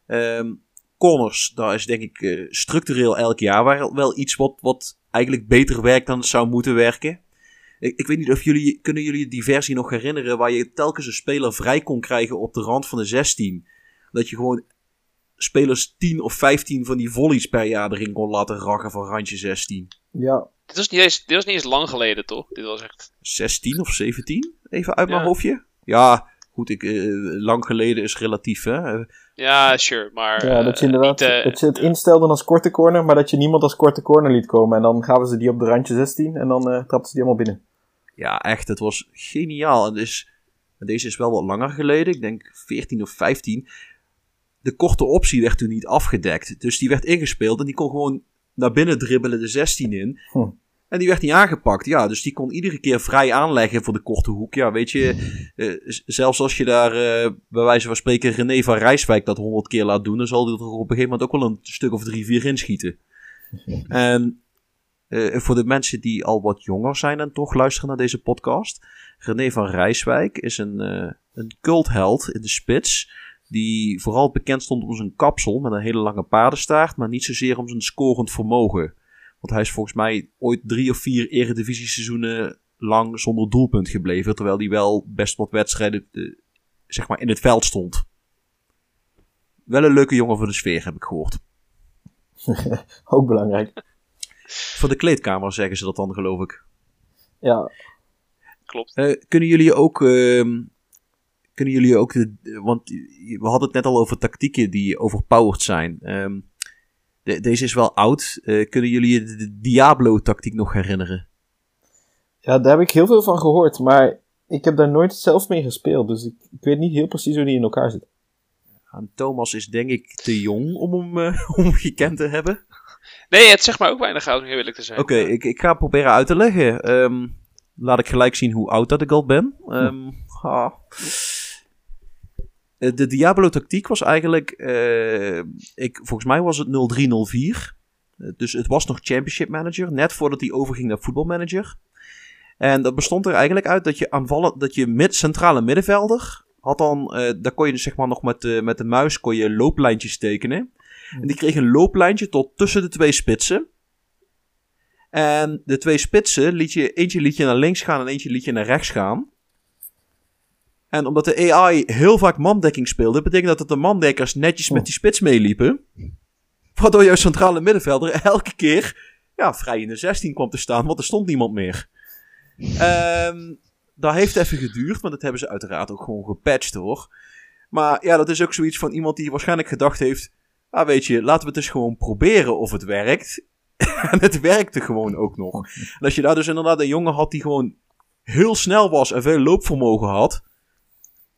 Ehm, corners, daar is denk ik eh, structureel elk jaar wel, wel iets wat, wat eigenlijk beter werkt dan het zou moeten werken. Ik, ik weet niet of jullie, kunnen jullie die versie nog herinneren waar je telkens een speler vrij kon krijgen op de rand van de 16. Dat je gewoon spelers 10 of 15 van die volleys per jaar erin kon laten raggen van randje 16. Ja, dit, was niet eens, dit was niet eens lang geleden, toch? Dit was echt... 16 of 17? Even uit mijn Ja. hoofdje. Ja, goed, ik, eh, lang geleden is relatief, hè. Ja, sure, maar... ja dat je eh, inderdaad niet, eh, dat je het instelde als korte corner, maar dat je niemand als korte corner liet komen. En dan gaven ze die op de randje 16 en dan eh trapten ze die allemaal binnen. Ja, echt, het was geniaal. En dus, deze is wel wat langer geleden, ik denk 14 of 15. De korte optie werd toen niet afgedekt. Dus die werd ingespeeld en die kon gewoon naar binnen dribbelen de 16 in. Hm. En die werd niet aangepakt. Ja, dus die kon iedere keer vrij aanleggen voor de korte hoek. Ja, weet je, eh, zelfs als je daar eh, bij wijze van spreken René van Rijswijk dat honderd keer laat doen, dan zal hij er op een gegeven moment ook wel een stuk of drie, vier inschieten. en eh, voor de mensen die al wat jonger zijn en toch luisteren naar deze podcast. René van Rijswijk is een, een cultheld in de spits. Die vooral bekend stond om zijn kapsel met een hele lange paardenstaart. Maar niet zozeer om zijn scorend vermogen. Want hij is volgens mij ooit drie of vier eredivisie-seizoenen lang zonder doelpunt gebleven. Terwijl hij wel best wat wedstrijden eh, zeg maar in het veld stond. Wel een leuke jongen voor de sfeer, heb ik gehoord. *laughs* Ook belangrijk. Voor de kleedkamer zeggen ze dat dan, geloof ik. Ja, Klopt. Eh, kunnen jullie ook. ehm, kunnen jullie ook. De, want we hadden het net al over tactieken die overpowered zijn. Ehm, de- deze is wel oud. Eh, kunnen jullie je de, Diablo-tactiek nog herinneren? ja, daar heb ik heel veel van gehoord, maar ik heb daar nooit zelf mee gespeeld. Dus ik, ik weet niet heel precies hoe die in elkaar zit. En Thomas is denk ik te jong om hem, eh, *laughs* om gekend te hebben. Nee, het zegt maar ook weinig oud, om eerlijk te zijn. Oké, ik, ik ga proberen uit te leggen. Ehm, laat ik gelijk zien hoe oud dat ik al ben. Ehm, ah. Eh, De Diablo-tactiek was eigenlijk... eh, ik, volgens mij was het 0304. Eh, Dus het was nog Championship Manager. Net voordat hij overging naar Football Manager. En dat bestond er eigenlijk uit dat je aanvallen... Dat je mid, centrale middenvelder... Had dan, daar kon je dus zeg maar nog met, de met de muis kon je looplijntjes tekenen. En die kreeg een looplijntje tot tussen de twee spitsen. En de twee spitsen, liet je, eentje liet je naar links gaan en eentje liet je naar rechts gaan. En omdat de AI heel vaak mandekking speelde, betekende dat dat de mandekkers netjes met die spits meeliepen. Waardoor jouw centrale middenvelder elke keer ja, vrij in de 16 kwam te staan, want er stond niemand meer. Ehm dat heeft even geduurd, want dat hebben ze uiteraard ook gewoon gepatcht hoor. Maar ja, dat is ook zoiets van iemand die waarschijnlijk gedacht heeft... Ah, weet je, laten we het eens gewoon proberen of het werkt. *laughs* en het werkte gewoon ook nog. En als je daar dus inderdaad een jongen had die gewoon heel snel was en veel loopvermogen had.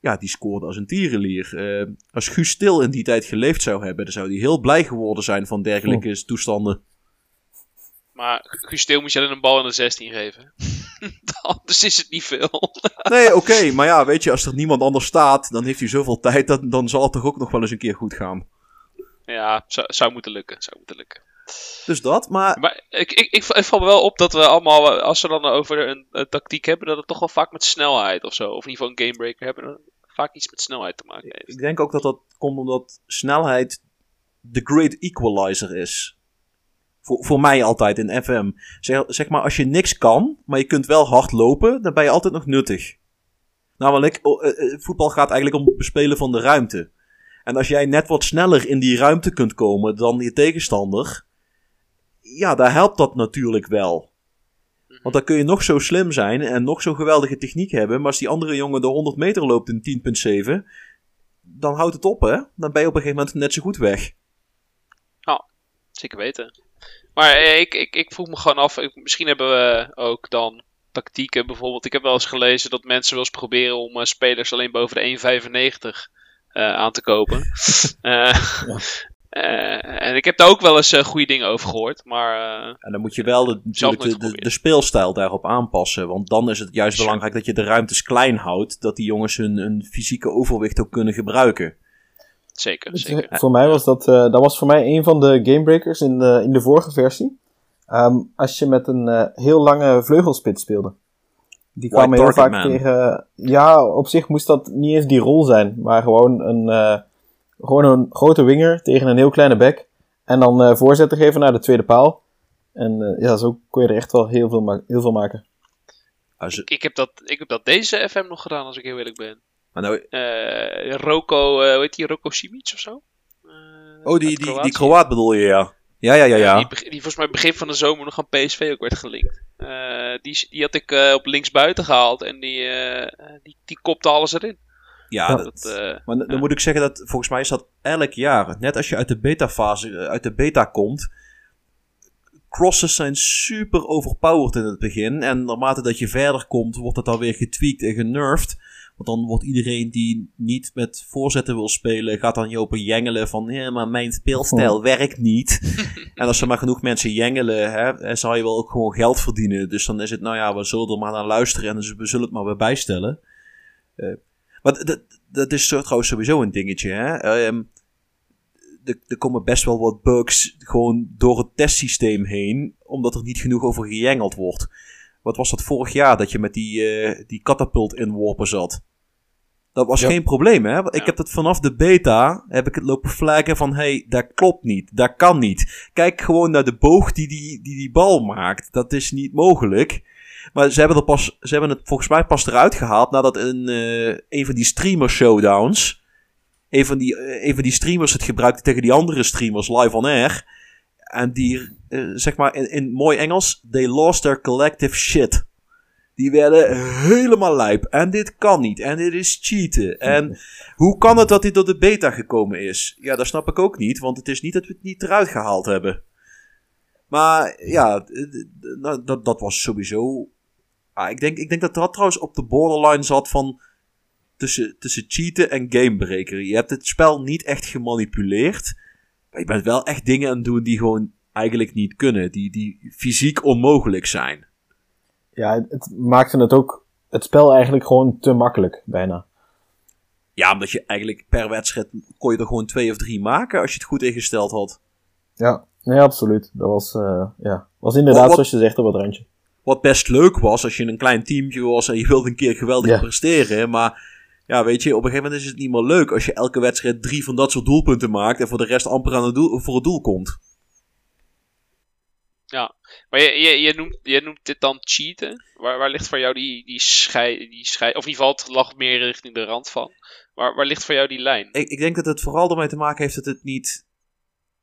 Ja, die scoorde als een tierenlier. Eh, als Guus Stil in die tijd geleefd zou hebben, dan zou hij heel blij geworden zijn van dergelijke toestanden. Maar Guus Steel moet je alleen een bal in de 16 geven. *laughs* Anders is het niet veel. Nee, oké, maar ja, weet je, als er niemand anders staat, dan heeft hij zoveel tijd, dat, dan zal het toch ook nog wel eens een keer goed gaan. ja, zou, zou moeten lukken. Zou moeten lukken. Dus dat, maar Maar ik, ik, ik, ik val me wel op dat we allemaal, als we dan over een, een tactiek hebben, dat het toch wel vaak met snelheid of zo, of in ieder geval een gamebreaker hebben, vaak iets met snelheid te maken heeft. ik denk ook dat dat komt omdat snelheid de great equalizer is. Voor, voor mij altijd in FM. Zeg, zeg maar, als je niks kan, maar je kunt wel hard lopen, dan ben je altijd nog nuttig. Namelijk, oh, eh, eh, voetbal gaat eigenlijk om het bespelen van de ruimte. En als jij net wat sneller in die ruimte kunt komen dan je tegenstander, ja, daar helpt dat natuurlijk wel. Want dan kun je nog zo slim zijn en nog zo'n geweldige techniek hebben, maar als die andere jongen de 100 meter loopt in 10.7, dan houdt het op, hè? Dan ben je op een gegeven moment net zo goed weg. Zeker weten. Maar eh, ik, ik, ik vroeg me gewoon af, ik- misschien hebben we ook dan tactieken. Bijvoorbeeld, ik heb wel eens gelezen dat mensen wel eens proberen om eh, spelers alleen boven de 1,95 eh, aan te kopen. *laughs* Eh, eh, en ik heb daar ook wel eens eh, goede dingen over gehoord. Maar eh, En dan moet je wel de, natuurlijk de, de, geprobeerd. de speelstijl daarop aanpassen. Want dan is het juist Sure. belangrijk dat je de ruimtes klein houdt. Dat die jongens hun, hun fysieke overwicht ook kunnen gebruiken. zeker, Dus, zeker. Voor mij was dat, eh, dat was voor mij een van de gamebreakers in de, in de vorige versie. Ehm, als je met een eh, heel lange vleugelspits speelde. Die kwam White heel vaak man. tegen. Ja, op zich moest dat niet eens die rol zijn, maar gewoon een, eh, gewoon een grote winger tegen een heel kleine back. En dan eh, voorzetten geven naar de tweede paal. En eh, ja, zo kon je er echt wel heel veel, ma- heel veel maken. Als, Ik, ik, heb dat, ik heb dat deze FM nog gedaan, als ik heel eerlijk ben. maar nou, Eh Roko, eh hoe heet die? Roko Simic of zo? Eh, oh, die, die, die. Kroaat bedoel je, ja. Ja, ja, ja, ja. Die, die volgens mij begin van de zomer nog aan PSV ook werd gelinkt. Eh, die, die had ik eh, op linksbuiten gehaald en die, eh, die, die kopte alles erin. Ja, Ja, dat, Dat, eh, maar dan ja. moet ik zeggen dat volgens mij is dat elk jaar. Net als je uit de beta-fase, eh, uit de beta komt. Crosses zijn super overpowered in het begin. En naarmate dat je verder komt, wordt het dan weer getweakt en genervd. Want dan wordt iedereen die niet met voorzetten wil spelen, gaat dan je open jengelen van, ja, maar mijn speelstijl werkt niet. *laughs* en als er maar genoeg mensen jengelen, hè, dan zal je wel ook gewoon geld verdienen. Dus dan is het, nou ja, we zullen er maar naar luisteren en we zullen het maar weer bijstellen. Eh, maar d- d- dat is trouwens sowieso een dingetje, hè. Ehm, er, komen best wel wat bugs gewoon door het testsysteem heen, omdat er niet genoeg over gejengeld wordt. Wat was dat vorig jaar, dat je met die, eh die catapult inworpen zat? Dat was geen probleem, hè? Ik Ja. heb het vanaf de beta, heb ik het lopen flaggen van, hey, dat klopt niet, dat kan niet. Kijk gewoon naar de boog die die, die, die bal maakt. Dat is niet mogelijk. Maar ze hebben, er pas, ze hebben het volgens mij pas eruit gehaald nadat een, eh, een van die streamer showdowns, een van, die, een van die streamers het gebruikte tegen die andere streamers live on air. En die, eh, zeg maar in, in mooi Engels, they lost their collective shit. Die werden helemaal lijp. En dit kan niet. En dit is cheaten. En hoe kan het dat dit door de beta gekomen is? Ja, dat snap ik ook niet. Want het is niet dat we het niet eruit gehaald hebben. Maar ja, nou, dat, dat was sowieso. Ah, ik, denk, ik denk dat dat trouwens op de borderline zat van. Tussen, tussen cheaten en gamebreken. Je hebt het spel niet echt gemanipuleerd. Maar je bent wel echt dingen aan het doen die gewoon eigenlijk niet kunnen. Die, die fysiek onmogelijk zijn. Ja, het- het maakte het ook, het spel eigenlijk gewoon te makkelijk, bijna. Ja, omdat je eigenlijk per wedstrijd kon je er gewoon twee of drie maken als je het goed ingesteld had. Ja, nee, absoluut. Dat was, eh, ja, was inderdaad, Wat- zoals je zegt, op het randje. Wat best leuk was als je een klein teamje was en je wilde een keer geweldig Ja. presteren. Maar ja, weet je, op een gegeven moment is het niet meer leuk als je elke wedstrijd drie van dat soort doelpunten maakt en voor de rest amper aan het doel, voor het doel komt. Maar je, je, je, noemt, je noemt dit dan cheaten. Waar, waar ligt voor jou die, die schei, die schei... Of in ieder geval, het lag meer richting de rand van. Waar, waar ligt voor jou die lijn? Ik, ik denk dat het vooral ermee te maken heeft dat het niet,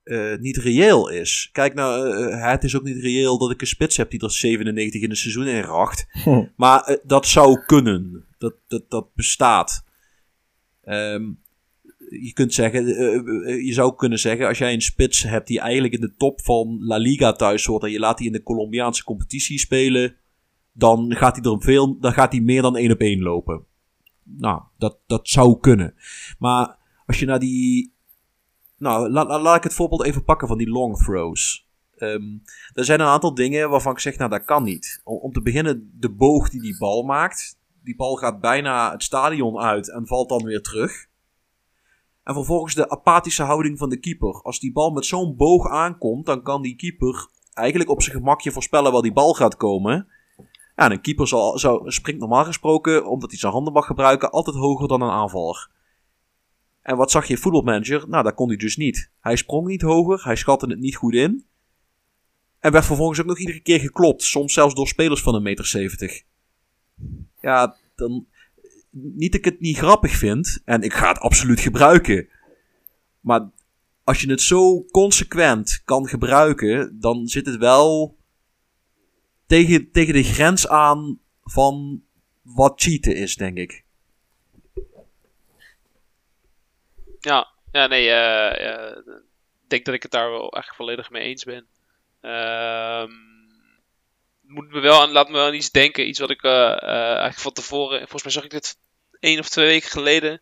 eh, niet reëel is. Kijk nou, eh, het is ook niet reëel dat ik een spits heb die er 97 in een seizoen in racht. *laughs* Hm. Maar eh, dat zou kunnen. Dat, dat, dat bestaat. Ehm, je kunt zeggen, eh, eh, je zou kunnen zeggen, als jij een spits hebt die eigenlijk in de top van La Liga thuis hoort en je laat die in de Colombiaanse competitie spelen, dan gaat hij er veel, dan gaat hij meer dan één op één lopen. Nou, dat, dat zou kunnen. Maar als je naar die, nou, la- la- laat ik het voorbeeld even pakken van die long throws. Ehm, er zijn een aantal dingen waarvan ik zeg, nou dat kan niet. Om, te beginnen, de boog die die bal maakt. Die bal gaat bijna het stadion uit en valt dan weer terug. En vervolgens de apathische houding van de keeper. Als die bal met zo'n boog aankomt, dan kan die keeper eigenlijk op zijn gemakje voorspellen waar die bal gaat komen. Ja, en een keeper zal, zou, springt normaal gesproken, omdat hij zijn handen mag gebruiken, altijd hoger dan een aanvaller. En wat zag je voetbalmanager? Nou, dat kon hij dus niet. Hij sprong niet hoger, hij schatte het niet goed in. En werd vervolgens ook nog iedere keer geklopt. Soms zelfs door spelers van een meter zeventig. Ja, dan... Niet dat ik het niet grappig vind. En ik ga het absoluut gebruiken. Maar als je het zo consequent kan gebruiken... Dan zit het wel... Tegen, tegen de grens aan van wat cheaten is, denk ik. Ja, ja nee, eh, ik denk dat ik het daar wel eigenlijk volledig mee eens ben. Ehm moet me wel aan, laat me wel aan iets denken. Iets wat ik eh, eh, eigenlijk van tevoren. Volgens mij zag ik dit één of twee weken geleden.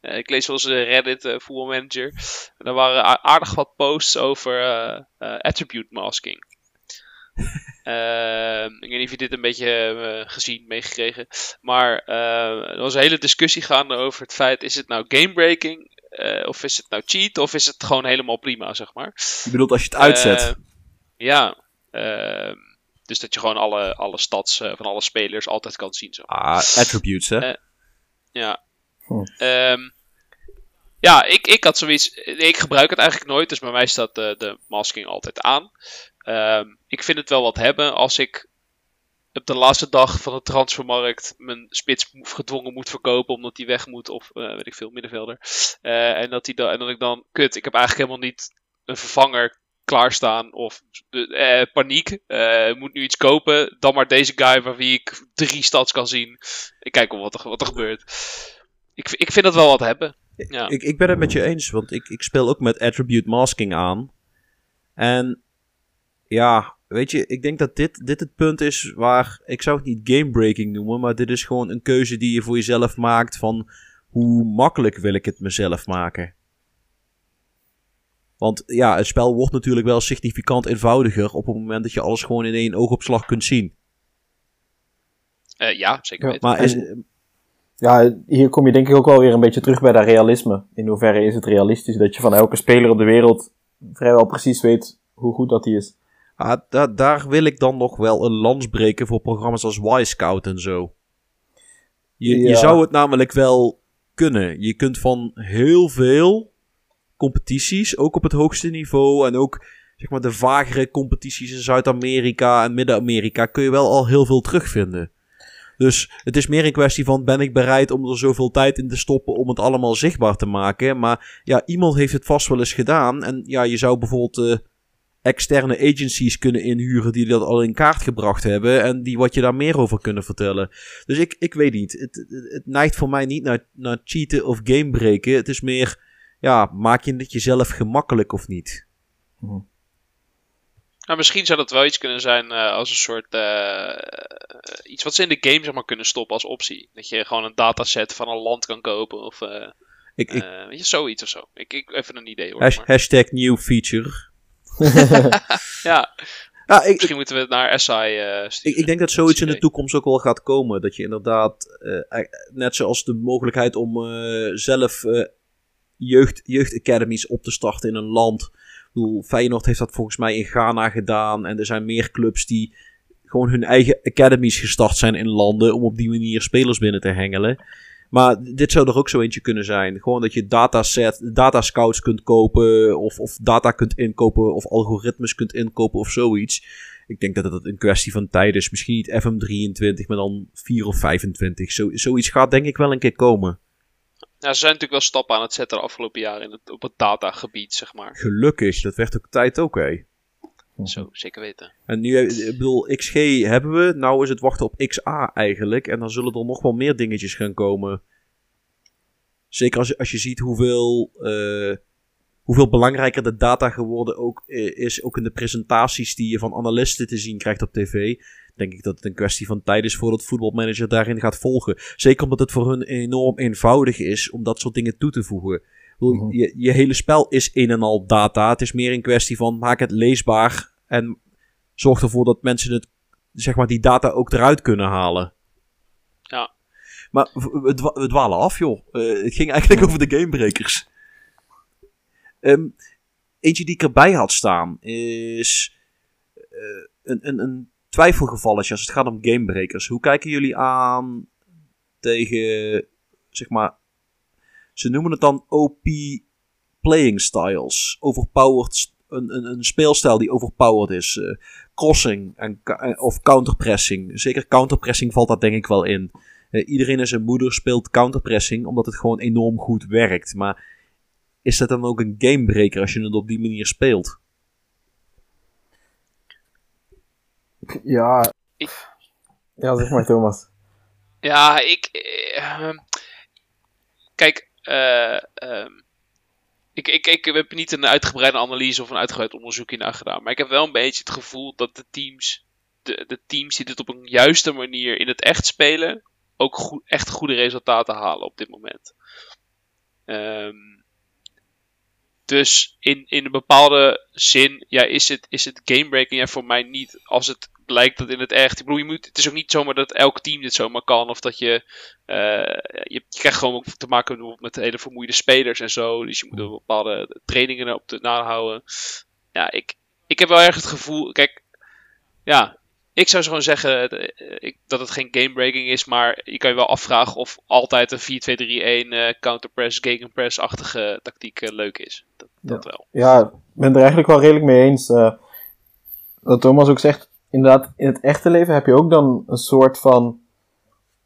Ik lees wel eens Reddit uh, voetbalmanager. En daar waren aardig wat posts over attribute masking. *laughs* Ehm, ik weet niet of je dit een beetje gezien, meegekregen. Maar er was een hele discussie gaande over het feit: is het nou gamebreaking? Eh of is het nou cheat? Of is het gewoon helemaal prima, zeg maar? Je bedoelt als je het uitzet. Eh, ja. ehm, dus dat je gewoon alle, alle stats eh, van alle spelers altijd kan zien. Zo. ah, attributes, hè? Ja. Hm. Ehm, ja, ik, ik had zoiets. Ik gebruik het eigenlijk nooit, dus bij mij staat de, de masking altijd aan. Ehm, ik vind het wel wat hebben als ik op de laatste dag van de transfermarkt mijn spits gedwongen moet verkopen omdat hij weg moet of eh, weet ik veel, middenvelder. Eh, en, dat die dan, en dat ik dan, kut, ik heb eigenlijk helemaal niet een vervanger klaarstaan of eh, paniek. Moet nu iets kopen, dan maar deze guy van wie ik drie stads kan zien. Ik kijk wat er, wat er gebeurt. Ik, ik vind dat wel wat hebben. Ja. Ik, ik ben het met je eens, want ik, ik speel ook met attribute masking aan. En ja, weet je, ik denk dat dit, dit het punt is waar, ik zou het niet gamebreaking noemen, maar dit is gewoon een keuze die je voor jezelf maakt van hoe makkelijk wil ik het mezelf maken. Want ja, het spel wordt natuurlijk wel significant eenvoudiger op het moment dat je alles gewoon in één oogopslag kunt zien. Eh, ja, zeker weten. Maar is, Ja, hier kom je denk ik ook wel weer een beetje terug bij dat realisme. In hoeverre is het realistisch dat je van elke speler op de wereld vrijwel precies weet hoe goed dat die is. Ah, da- daar wil ik dan nog wel een lans breken voor programma's als Y-Scout en zo. Je, je zou het namelijk wel kunnen. Je kunt van heel veel competities, ook op het hoogste niveau en ook zeg maar de vagere competities in Zuid-Amerika en Midden-Amerika, kun je wel al heel veel terugvinden. Dus het is meer een kwestie van ben ik bereid om er zoveel tijd in te stoppen om het allemaal zichtbaar te maken. Maar ja, iemand heeft het vast wel eens gedaan. En ja, je zou bijvoorbeeld uh, externe agencies kunnen inhuren die dat al in kaart gebracht hebben. En die wat je daar meer over kunnen vertellen. Dus ik, ik weet niet. Het, het, het neigt voor mij niet naar, naar cheaten of gamebreken. Het is meer, ja, maak je het jezelf gemakkelijk of niet? Mhm. Nou, misschien zou dat wel iets kunnen zijn uh, als een soort. Uh, iets wat ze in de game zeg maar, kunnen stoppen als optie. Dat je gewoon een dataset van een land kan kopen of. Uh, ik, ik, weet je, zoiets of zo. Ik, ik, even een idee hoor. Has, hashtag new feature. *laughs* ja. ja ik, Misschien moeten we het naar SI sturen. Ik, ik, denk dat zoiets in de toekomst ook wel gaat komen. Dat je inderdaad, net zoals de mogelijkheid om zelf jeugd, jeugdacademies op te starten in een land bedoel, Feyenoord heeft dat volgens mij in Ghana gedaan. En er zijn meer clubs die gewoon hun eigen academies gestart zijn in landen. Om op die manier spelers binnen te hengelen. Maar dit zou er ook zo eentje kunnen zijn. Gewoon dat je dataset, datascouts kunt kopen. Of, of data kunt inkopen. Of algoritmes kunt inkopen of zoiets. Ik denk dat het een kwestie van tijd is. Misschien niet FM23, maar dan 4 of 25. Zo, zoiets gaat denk ik wel een keer komen. Ja, ze zijn natuurlijk wel stappen aan het zetten de afgelopen jaren in het, op het datagebied, zeg maar. Gelukkig, dat werd ook tijd ook, hé. Zo, zeker weten. En nu, ik bedoel, XG hebben we. Nou is het wachten op XA eigenlijk. En dan zullen er nog wel meer dingetjes gaan komen. Zeker als, als je ziet hoeveel, uh, hoeveel belangrijker de data geworden ook is. Ook in de presentaties die je van analisten te zien krijgt op tv denk ik dat het een kwestie van tijd is voordat voetbalmanager daarin gaat volgen. Zeker omdat het voor hun enorm eenvoudig is om dat soort dingen toe te voegen. Mhm. je, je hele spel is een en al data. Het is meer een kwestie van maak het leesbaar en zorg ervoor dat mensen het, zeg maar, die data ook eruit kunnen halen. Ja. Maar we, dwalen af, joh. Uh, het ging eigenlijk over de gamebreakers. Um, eentje die ik erbij had staan is uh, een, een, een twijfelgevalletje als het gaat om gamebreakers. Hoe kijken jullie aan tegen, zeg maar, ze noemen het dan OP playing styles. Overpowered, een, een, een speelstijl die overpowered is. Uh, crossing en, of counterpressing. Zeker counterpressing valt dat denk ik wel in. Uh, iedereen en zijn moeder speelt counterpressing omdat het gewoon enorm goed werkt. Maar is dat dan ook een gamebreaker als je het op die manier speelt? Ja. Ik... Ja, zeg maar Thomas. Ja, ik. Uh, kijk, uh, ik, ik, ik heb niet een uitgebreide analyse of een uitgebreid onderzoek in gedaan. Maar ik heb wel een beetje het gevoel dat de teams. De, de teams die dit op een juiste manier in het echt spelen. ook goed, echt goede resultaten halen op dit moment. Um, dus in, in een bepaalde zin ja, is het, is het gamebreaking ja, voor mij niet als het blijkt dat in het echt. Ik bedoel, je moet, het is ook niet zomaar dat elk team dit zomaar kan. Of dat je. Uh, je, krijgt gewoon ook te maken met hele vermoeide spelers en zo. Dus je moet er bepaalde trainingen op te nahouden. Ja, ik, ik heb wel erg het gevoel. Kijk, ja, ik zou gewoon zeggen eh, dat het geen gamebreaking is, maar je kan je wel afvragen of altijd een 4-2-3-1 uh, counterpress, gegenpress-achtige tactiek uh, leuk is. Dat, dat ja. wel. Ja, ik ben er eigenlijk wel redelijk mee eens. Wat Thomas ook zegt, inderdaad, in het echte leven heb je ook dan een soort van.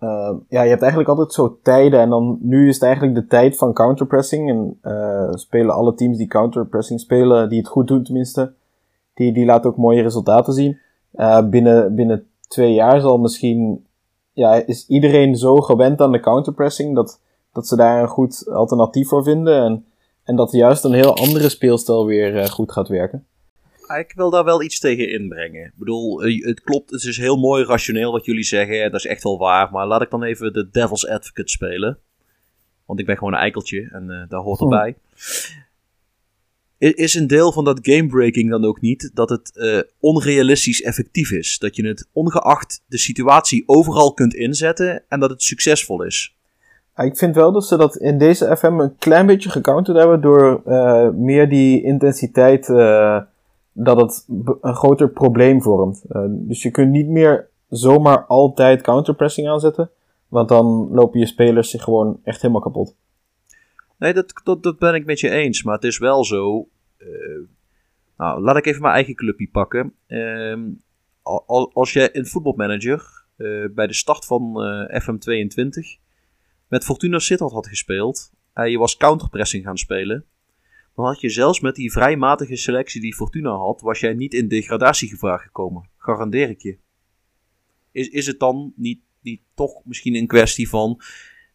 Uh, ja, je hebt eigenlijk altijd zo tijden. En dan nu is het eigenlijk de tijd van counterpressing. En uh, spelen alle teams die counterpressing spelen, die het goed doen tenminste, die, die laten ook mooie resultaten zien. Uh, binnen, binnen twee jaar zal misschien. Ja, is iedereen zo gewend aan de counterpressing dat, dat ze daar een goed alternatief voor vinden. En, en dat juist een heel andere speelstijl weer goed gaat werken ik wil daar wel iets tegen inbrengen. Ik bedoel, eh, het klopt, het is heel mooi rationeel wat jullie zeggen, dat is echt wel waar. Maar laat ik dan even de devil's advocate spelen. Want ik ben gewoon een eikeltje en uh, daar hoort erbij. Is een deel van dat gamebreaking dan ook niet dat het uh, onrealistisch effectief is? Dat je het ongeacht de situatie overal kunt inzetten en dat het succesvol is? Ik vind wel dat ze dat in deze FM een klein beetje gecounterd hebben door uh, meer die intensiteit dat het een groter probleem vormt. Uh, dus je kunt niet meer zomaar altijd counterpressing aanzetten. Want dan lopen je spelers zich gewoon echt helemaal kapot. Nee, dat, dat, dat ben ik met je eens. Maar het is wel zo. eh, nou, laat ik even mijn eigen clubje pakken. Ehm, al- al- als je in voetbalmanager eh, bij de start van eh, FM22 met Fortuna Sittard had gespeeld. En je was counterpressing gaan spelen. Dan had je zelfs met die vrij matige selectie die Fortuna had. Was jij niet in degradatiegevaar gekomen. Garandeer ik je. Is, is het dan niet, niet toch misschien een kwestie van.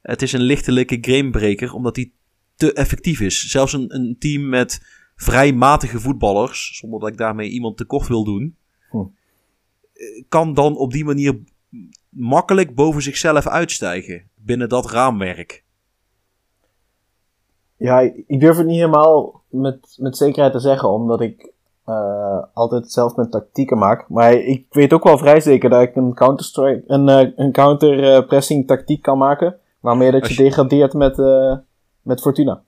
Het is een lichtelijke gamebreaker omdat die te effectief is. Zelfs een, een team met vrij matige voetballers, zonder dat ik daarmee iemand tekort wil doen, Hm. eh, kan dan op die manier makkelijk boven zichzelf uitstijgen binnen dat raamwerk. Ja, ik durf het niet helemaal met, met zekerheid te zeggen, omdat ik eh, altijd zelf mijn tactieken maak. Maar ik weet ook wel vrij zeker dat ik een counter-strike, een, eh, een counter-pressing tactiek kan maken, waarmee dat je, je- degradeert met, met Fortuna.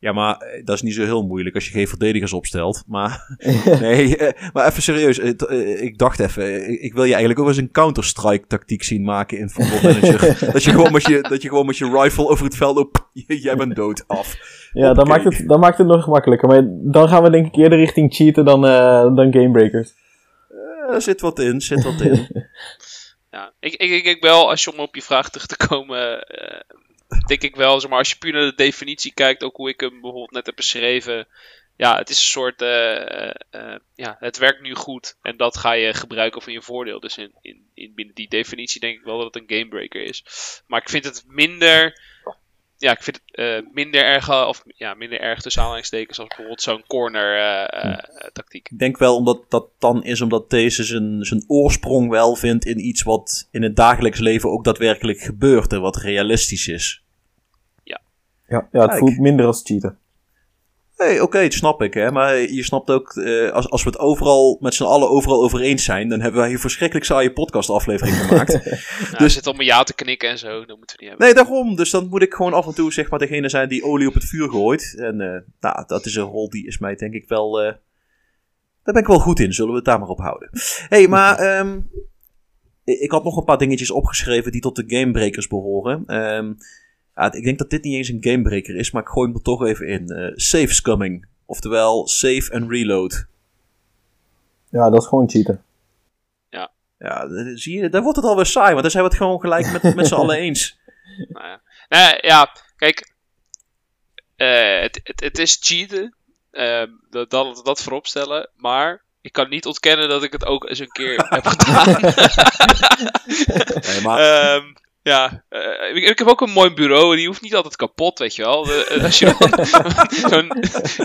Ja, maar eh, dat is niet zo heel moeilijk als je geen verdedigers opstelt. Maar, *laughs* nee, eh, maar even serieus. eh, Ik dacht even, ik wil je eigenlijk ook eens een counter-strike tactiek zien maken in Football *laughs* Manager. dat, je gewoon met je, dat je gewoon met je rifle over het veld loopt. *laughs* Jij bent dood af. Ja, Hoppakee. maakt, het, dat maakt het nog gemakkelijker. Maar dan gaan we denk ik eerder richting cheaten dan, eh, dan gamebreakers. Eh, Er zit wat in, zit wat in. Ja, ik, ik, ik denk wel, als je om op je vraag terug te komen, eh, denk ik wel, zeg maar, als je puur naar de definitie kijkt, ook hoe ik hem bijvoorbeeld net heb beschreven, ja, het is een soort, eh, eh, eh, ja, het werkt nu goed en dat ga je gebruiken voor je voordeel. Dus in, in, in binnen die definitie denk ik wel dat het een gamebreaker is. Maar ik vind het minder, ja, ik vind het eh, minder erg, eh, of ja, minder erg tussen aanhalingstekens als bijvoorbeeld zo'n corner eh, eh, tactiek. Ik denk wel omdat dat dan is omdat deze zijn, zijn oorsprong wel vindt in iets wat in het dagelijks leven ook daadwerkelijk gebeurt en wat realistisch is. Ja, ja het Kijk. voelt minder als cheaten. Nee, oké, dat snap ik, hè. Maar je snapt ook, eh, als, als we het overal met z'n allen overal over eens zijn, dan hebben wij hier verschrikkelijk saaie podcastaflevering *laughs* gemaakt. Nou, dus zit om ja te knikken en zo, dat moeten we niet hebben. nee, daarom. Dus dan moet ik gewoon af en toe zeg maar degene zijn die olie op het vuur gooit. En eh, nou, dat is een rol die is mij denk ik wel... eh, daar ben ik wel goed in, zullen we het daar maar op houden. hey, maar *laughs* ehm, ik ik had nog een paar dingetjes opgeschreven die tot de gamebreakers behoren. Ehm, ja, ik denk dat dit niet eens een gamebreaker is, maar ik gooi hem er toch even in. Eh safe scumming, oftewel save and reload. Ja, dat is gewoon cheaten. Ja, d- zie je, daar wordt het alweer saai, want dan zijn we het gewoon gelijk met, met z'n allen *laughs* eens. Nou ja, nou ja, ja, kijk, eh, het, het, het is cheaten, ehm, dat, dat, dat voorop stellen, maar ik kan niet ontkennen dat ik het ook eens een keer heb gedaan. *laughs* Nee, maar Ehm, ja, eh, ik, ik heb ook een mooi bureau en die hoeft niet altijd kapot, weet je wel. Eh, als je *laughs* zo'n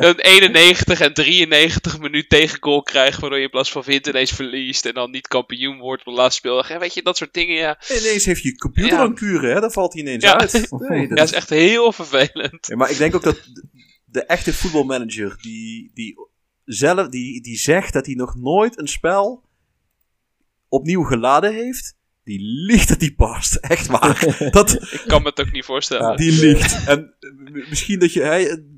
zo'n 91 en 93 minuut tegengoal krijgt, waardoor je in plaats van wint ineens verliest en dan niet kampioen wordt op de laatste speeldag. Ja, weet je, dat soort dingen, ja. ineens heeft je computer Ja. een kuren, hè? Dan valt hij ineens Ja. uit. *laughs* Nee, dat Ja, dat is echt heel vervelend. Ja, maar ik denk ook dat de, de echte voetbalmanager die, die zelf die, die zegt dat hij nog nooit een spel opnieuw geladen heeft, die liegt dat die past. *laughs* Echt waar. Dat, Ik kan me het ook niet voorstellen. die liegt. En misschien dat je.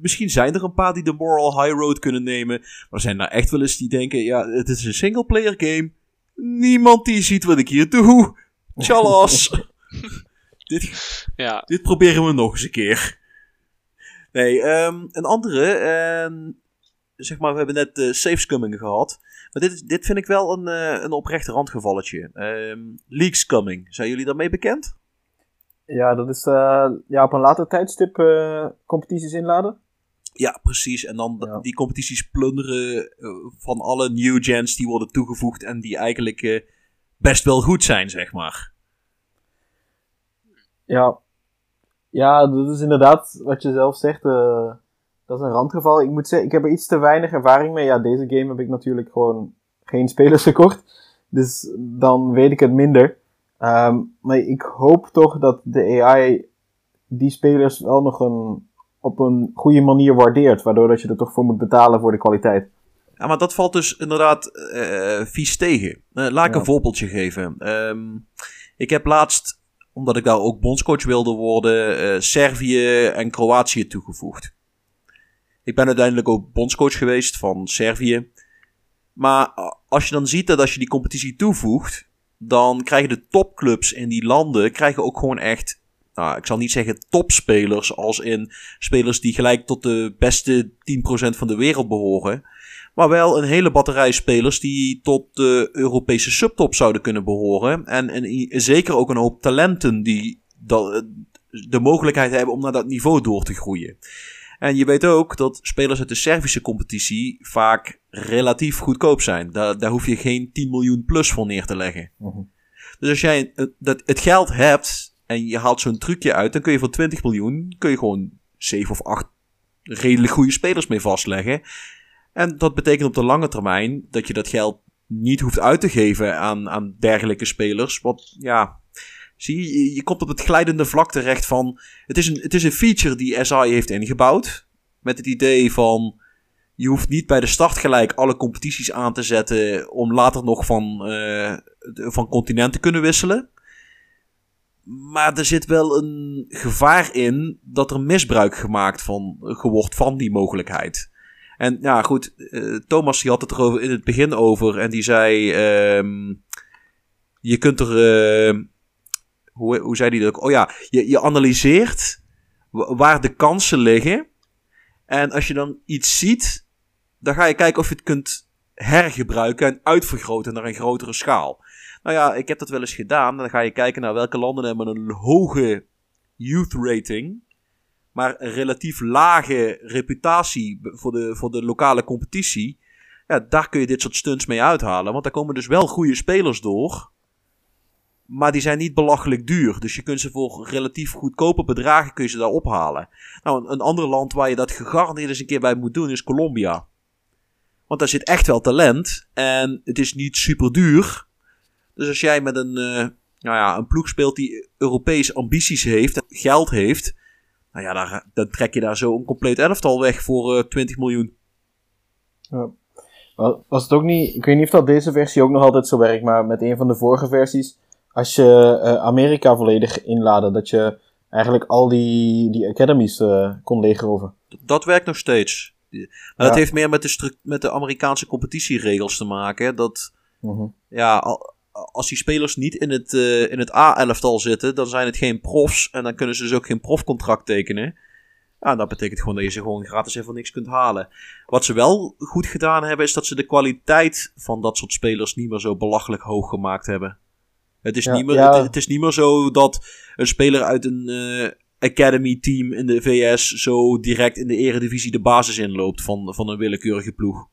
Misschien zijn er een paar die de moral high road kunnen nemen. Maar er zijn er echt wel eens die denken: ja, het is een single player game. Niemand die ziet wat ik hier doe. Tjallas. *laughs* Dit, Ja, dit proberen we nog eens een keer. Nee, ehm, een andere. ehm, zeg maar, we hebben net de safe scumming gehad. Maar dit, dit vind ik wel een, eh, een oprecht randgevalletje. Ehm league scumming. Zijn jullie daarmee bekend? Ja, dat is eh, ja, op een later tijdstip eh, competities inladen. Ja, precies. En dan Ja. die competities plunderen van alle new gens die worden toegevoegd. En die eigenlijk best wel goed zijn, zeg maar. Ja. ja, dat is inderdaad wat je zelf zegt. Dat is een randgeval. Ik moet zeggen, ik heb er iets te weinig ervaring mee. Ja, deze game heb ik natuurlijk gewoon geen spelers gekocht. Dus dan weet ik het minder. Ehm, maar ik hoop toch dat de AI die spelers wel nog een, op een goede manier waardeert. Waardoor dat je er toch voor moet betalen voor de kwaliteit. Ja, maar dat valt dus inderdaad eh, vies tegen. Eh, laat ik Ja. een voorbeeldje geven. Ehm, ik heb laatst, omdat ik daar ook bondscoach wilde worden, eh, Servië en Kroatië toegevoegd. Ik ben uiteindelijk ook bondscoach geweest van Servië. Maar als je dan ziet dat als je die competitie toevoegt, dan krijgen de topclubs in die landen krijgen ook gewoon echt, nou, ik zal niet zeggen topspelers, als in spelers die gelijk tot de beste 10% van de wereld behoren. Maar wel een hele batterij spelers die tot de Europese subtop zouden kunnen behoren. En, en zeker ook een hoop talenten die de mogelijkheid hebben om naar dat niveau door te groeien. En je weet ook dat spelers uit de Servische competitie vaak relatief goedkoop zijn. Daar, daar hoef je geen 10 miljoen plus voor neer te leggen. Mhm. Dus als jij het, dat, het geld hebt en je haalt zo'n trucje uit, dan kun je voor 20 miljoen kun je gewoon 7 of 8 redelijk goede spelers mee vastleggen. En dat betekent op de lange termijn dat je dat geld niet hoeft uit te geven aan, aan dergelijke spelers. Want ja, zie je, je, komt op het glijdende vlak terecht van. Het is een, het is een feature die SI heeft ingebouwd. Met het idee van. Je hoeft niet bij de start gelijk alle competities aan te zetten. om later nog van, eh, van continent te kunnen wisselen. Maar er zit wel een gevaar in dat er misbruik gemaakt van, wordt van die mogelijkheid. En ja, goed, eh, Thomas die had het er in het begin over en die zei: ehm, Je kunt er. Hoe, hoe zei hij dat ook? Oh ja, je, je analyseert wa- waar de kansen liggen. En als je dan iets ziet, dan ga je kijken of je het kunt hergebruiken en uitvergroten naar een grotere schaal. Nou ja, ik heb dat wel eens gedaan. Dan ga je kijken naar welke landen hebben een hoge youth rating maar een relatief lage reputatie voor de, voor de lokale competitie. Ja, daar kun je dit soort stunts mee uithalen. Want daar komen dus wel goede spelers door. Maar die zijn niet belachelijk duur. Dus je kunt ze voor relatief goedkope bedragen kun je ze daar ophalen. Nou, een, ander land waar je dat gegarandeerd eens een keer bij moet doen is Colombia. Want daar zit echt wel talent. En het is niet super duur. Dus als jij met een, eh, nou ja, een ploeg speelt die Europees ambities heeft, geld heeft. Nou ja, daar, dan trek je daar zo een compleet elftal weg voor eh 20 miljoen. Wa- Was het ook niet, ik weet niet of dat deze versie ook nog altijd zo werkt, maar met een van de vorige versies, als je eh, Amerika volledig inladen, dat je eigenlijk al die, die academies eh, kon leegroven. Dat werkt nog steeds. Maar Ja. dat heeft meer met de, met de Amerikaanse competitieregels te maken. hè. Dat, Mhm. ja, al- als die spelers niet in het, eh, in het A-elftal zitten, dan zijn het geen profs. En dan kunnen ze dus ook geen profcontract tekenen. Ja, dat betekent gewoon dat je ze gewoon gratis en voor niks kunt halen. Wat ze wel goed gedaan hebben, is dat ze de kwaliteit van dat soort spelers niet meer zo belachelijk hoog gemaakt hebben. Het is, Ja, niet, meer, ja. het, het is niet meer zo dat een speler uit een eh, academy team in de VS zo direct in de eredivisie de basis inloopt van, van een willekeurige ploeg.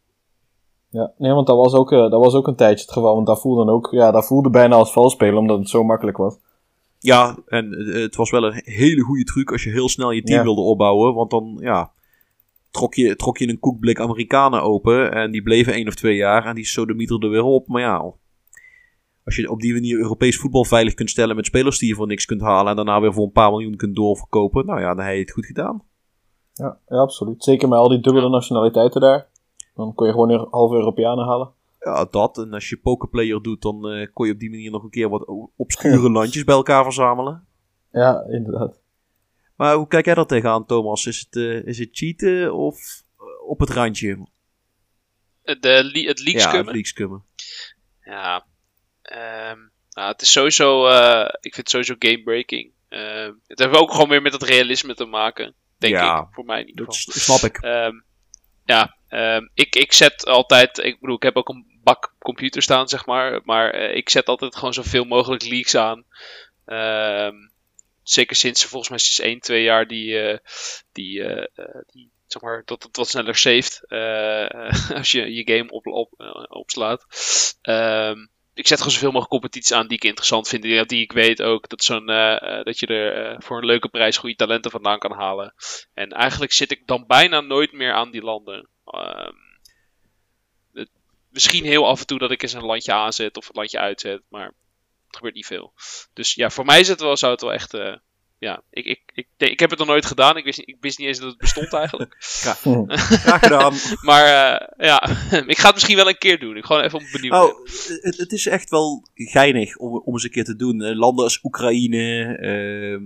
Ja, nee, want dat was, ook, eh, dat was ook een tijdje het geval, want dat voelde dan ook, ja, dat voelde bijna als valspelen, omdat het zo makkelijk was. Ja, en eh, het was wel een hele goede truc als je heel snel je team Ja. wilde opbouwen. Want dan, ja, trok je, trok je een koekblik Amerikanen open. En die bleven één of twee jaar en die sodemieterden er weer op. Maar ja, als je op die manier Europees voetbal veilig kunt stellen met spelers die je voor niks kunt halen. En daarna weer voor een paar miljoen kunt doorverkopen. Nou ja, dan heb je het goed gedaan. Ja, ja, absoluut. Zeker met al die dubbele nationaliteiten daar. Dan kon je gewoon een halve Europeanen halen. Ja, dat. En als je pokerplayer doet, dan eh, kon je op die manier nog een keer wat obscure *laughs* landjes bij elkaar verzamelen. Ja, inderdaad. Maar hoe kijk jij daar tegenaan, Thomas? Is het, eh, is het cheaten of eh, op het randje? De, het leaks ja, kunnen. leakscummen. Ja, ehm, nou, het is sowieso, eh, ik vind het sowieso game-breaking. Ehm, het heeft ook gewoon weer met het realisme te maken, denk Ja, ik, voor mij in ieder Dat geval. s- snap ik. Ehm, ja, ik, ik zet altijd, ik bedoel, ik heb ook een bak computer staan, zeg maar, maar eh, ik zet altijd gewoon zoveel mogelijk leaks aan. Zeker sinds volgens mij sinds 1, 2 jaar die, eh, die, die zeg maar, dat het wat sneller saved *laughs* als je je game op, op, opslaat. Ehm, ik zet gewoon zoveel mogelijk competities aan die ik interessant vind. Die, die ik weet ook dat, zo'n, eh, eh, dat je er eh, voor een leuke prijs goede talenten vandaan kan halen. En eigenlijk zit ik dan bijna nooit meer aan die landen. Ehm, misschien heel af en toe dat ik eens een landje aanzet of een landje uitzet, maar het gebeurt niet veel. Dus ja, voor mij is het wel, zou het wel echt. Ja, ik, ik, ik, denk- ik heb het nog nooit gedaan. Ik wist, niet- ik wist niet eens dat het bestond eigenlijk. Graag *laughs* gedaan. *laughs* Maar eh, ja, *laughs* ik ga het misschien wel een keer doen. Ik gewoon even benieuwd. ben. Nou, het, het is echt wel geinig om, om eens een keer te doen. Eh, Landen als Oekraïne, ehm,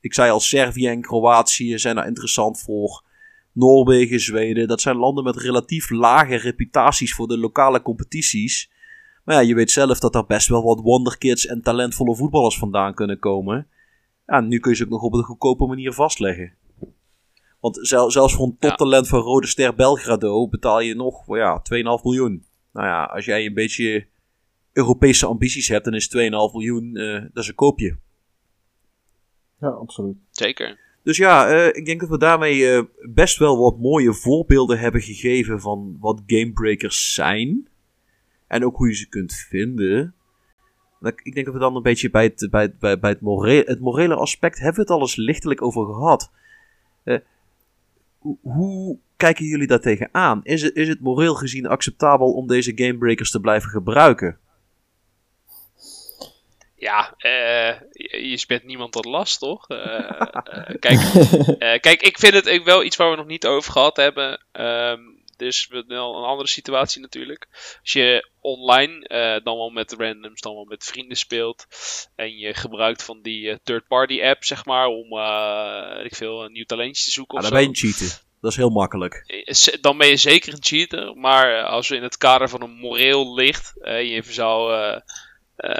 ik zei al Servië en Kroatië zijn daar interessant voor. Noorwegen, Zweden, dat zijn landen met relatief lage reputaties voor de lokale competities. Maar ja, je weet zelf dat er best wel wat wonderkids en talentvolle voetballers vandaan kunnen komen. Ja, nu kun je ze ook nog op een goedkope manier vastleggen. Want zel- zelfs voor een Ja. toptalent van Rode Ster Belgrado betaal je nog ja, 2,5 miljoen. Nou ja, als jij een beetje Europese ambities hebt, dan is 2,5 miljoen, eh, dat is een koopje. Ja, absoluut. Zeker. Dus ja, eh, ik denk dat we daarmee eh, best wel wat mooie voorbeelden hebben gegeven van wat gamebreakers zijn. En ook hoe je ze kunt vinden. Ik denk dat we dan een beetje bij het, bij, het- bij, bij het, more het morele aspect hebben we het al eens lichtelijk over gehad. Eh, hoe, kijken jullie daar tegenaan? Is het, is het moreel gezien acceptabel om deze gamebreakers te blijven gebruiken? Ja, eh, je, je spent niemand tot last, toch? Eh, kijk, *laughs* eh, kijk, ik vind het wel iets waar we nog niet over gehad hebben. Ehm dus wel een andere situatie natuurlijk. Als je online, eh, dan wel met randoms, dan wel met vrienden speelt. En je gebruikt van die eh, third-party app, zeg maar, om eh, weet ik veel, een nieuw talentje te zoeken Ja, of dan zo. ben je cheaten. Dat is heel makkelijk. Dan ben je zeker een cheater. Maar als we in het kader van een moreel ligt, eh, je zou,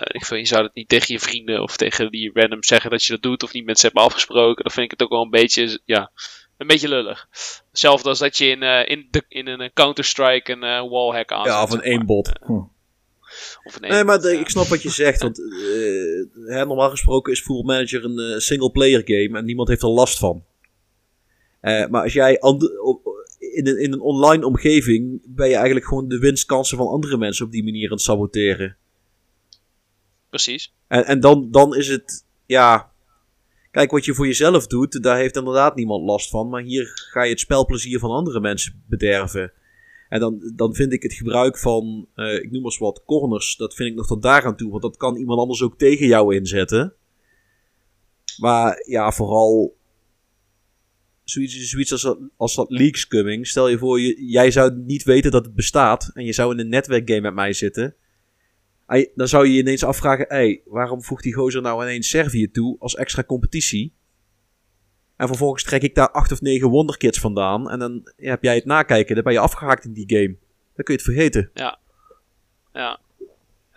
ik vind, je zou het niet tegen je vrienden of tegen die random zeggen dat je dat doet of niet met ze hebben afgesproken, dan vind ik het ook wel een beetje, ja, een beetje lullig. Hetzelfde als dat je in, eh, in, de, in een Counter-Strike een eh, wallhack aanzet. Ja, of een maar. aimbot. Of een Nee, aimbot, maar de- ja. ik snap wat je zegt. Want eh, hè, normaal gesproken is Football Manager een eh, single-player game en niemand heeft er last van. Eh, maar als jij in, een, in een online omgeving ben je eigenlijk gewoon de winstkansen van andere mensen op die manier aan het saboteren. Precies. En, en dan, dan is het, ja. Kijk, wat je voor jezelf doet, daar heeft inderdaad niemand last van. Maar hier ga je het spelplezier van andere mensen bederven. En dan, dan vind ik het gebruik van, eh, ik noem maar eens wat, corners, dat vind ik nog tot daar aan toe. Want dat kan iemand anders ook tegen jou inzetten. Maar ja, vooral zoiets, als, dat- als dat leaks coming. Stel je voor, je, jij zou niet weten dat het bestaat. En je zou in een netwerkgame met mij zitten. Dan zou je je ineens afvragen: hey, waarom voegt die gozer nou ineens Servië toe als extra competitie? En vervolgens trek ik daar acht of negen wonderkids vandaan. En dan ja, heb jij het nakijken. Dan ben je afgehaakt in die game. Dan kun je het vergeten. Ja.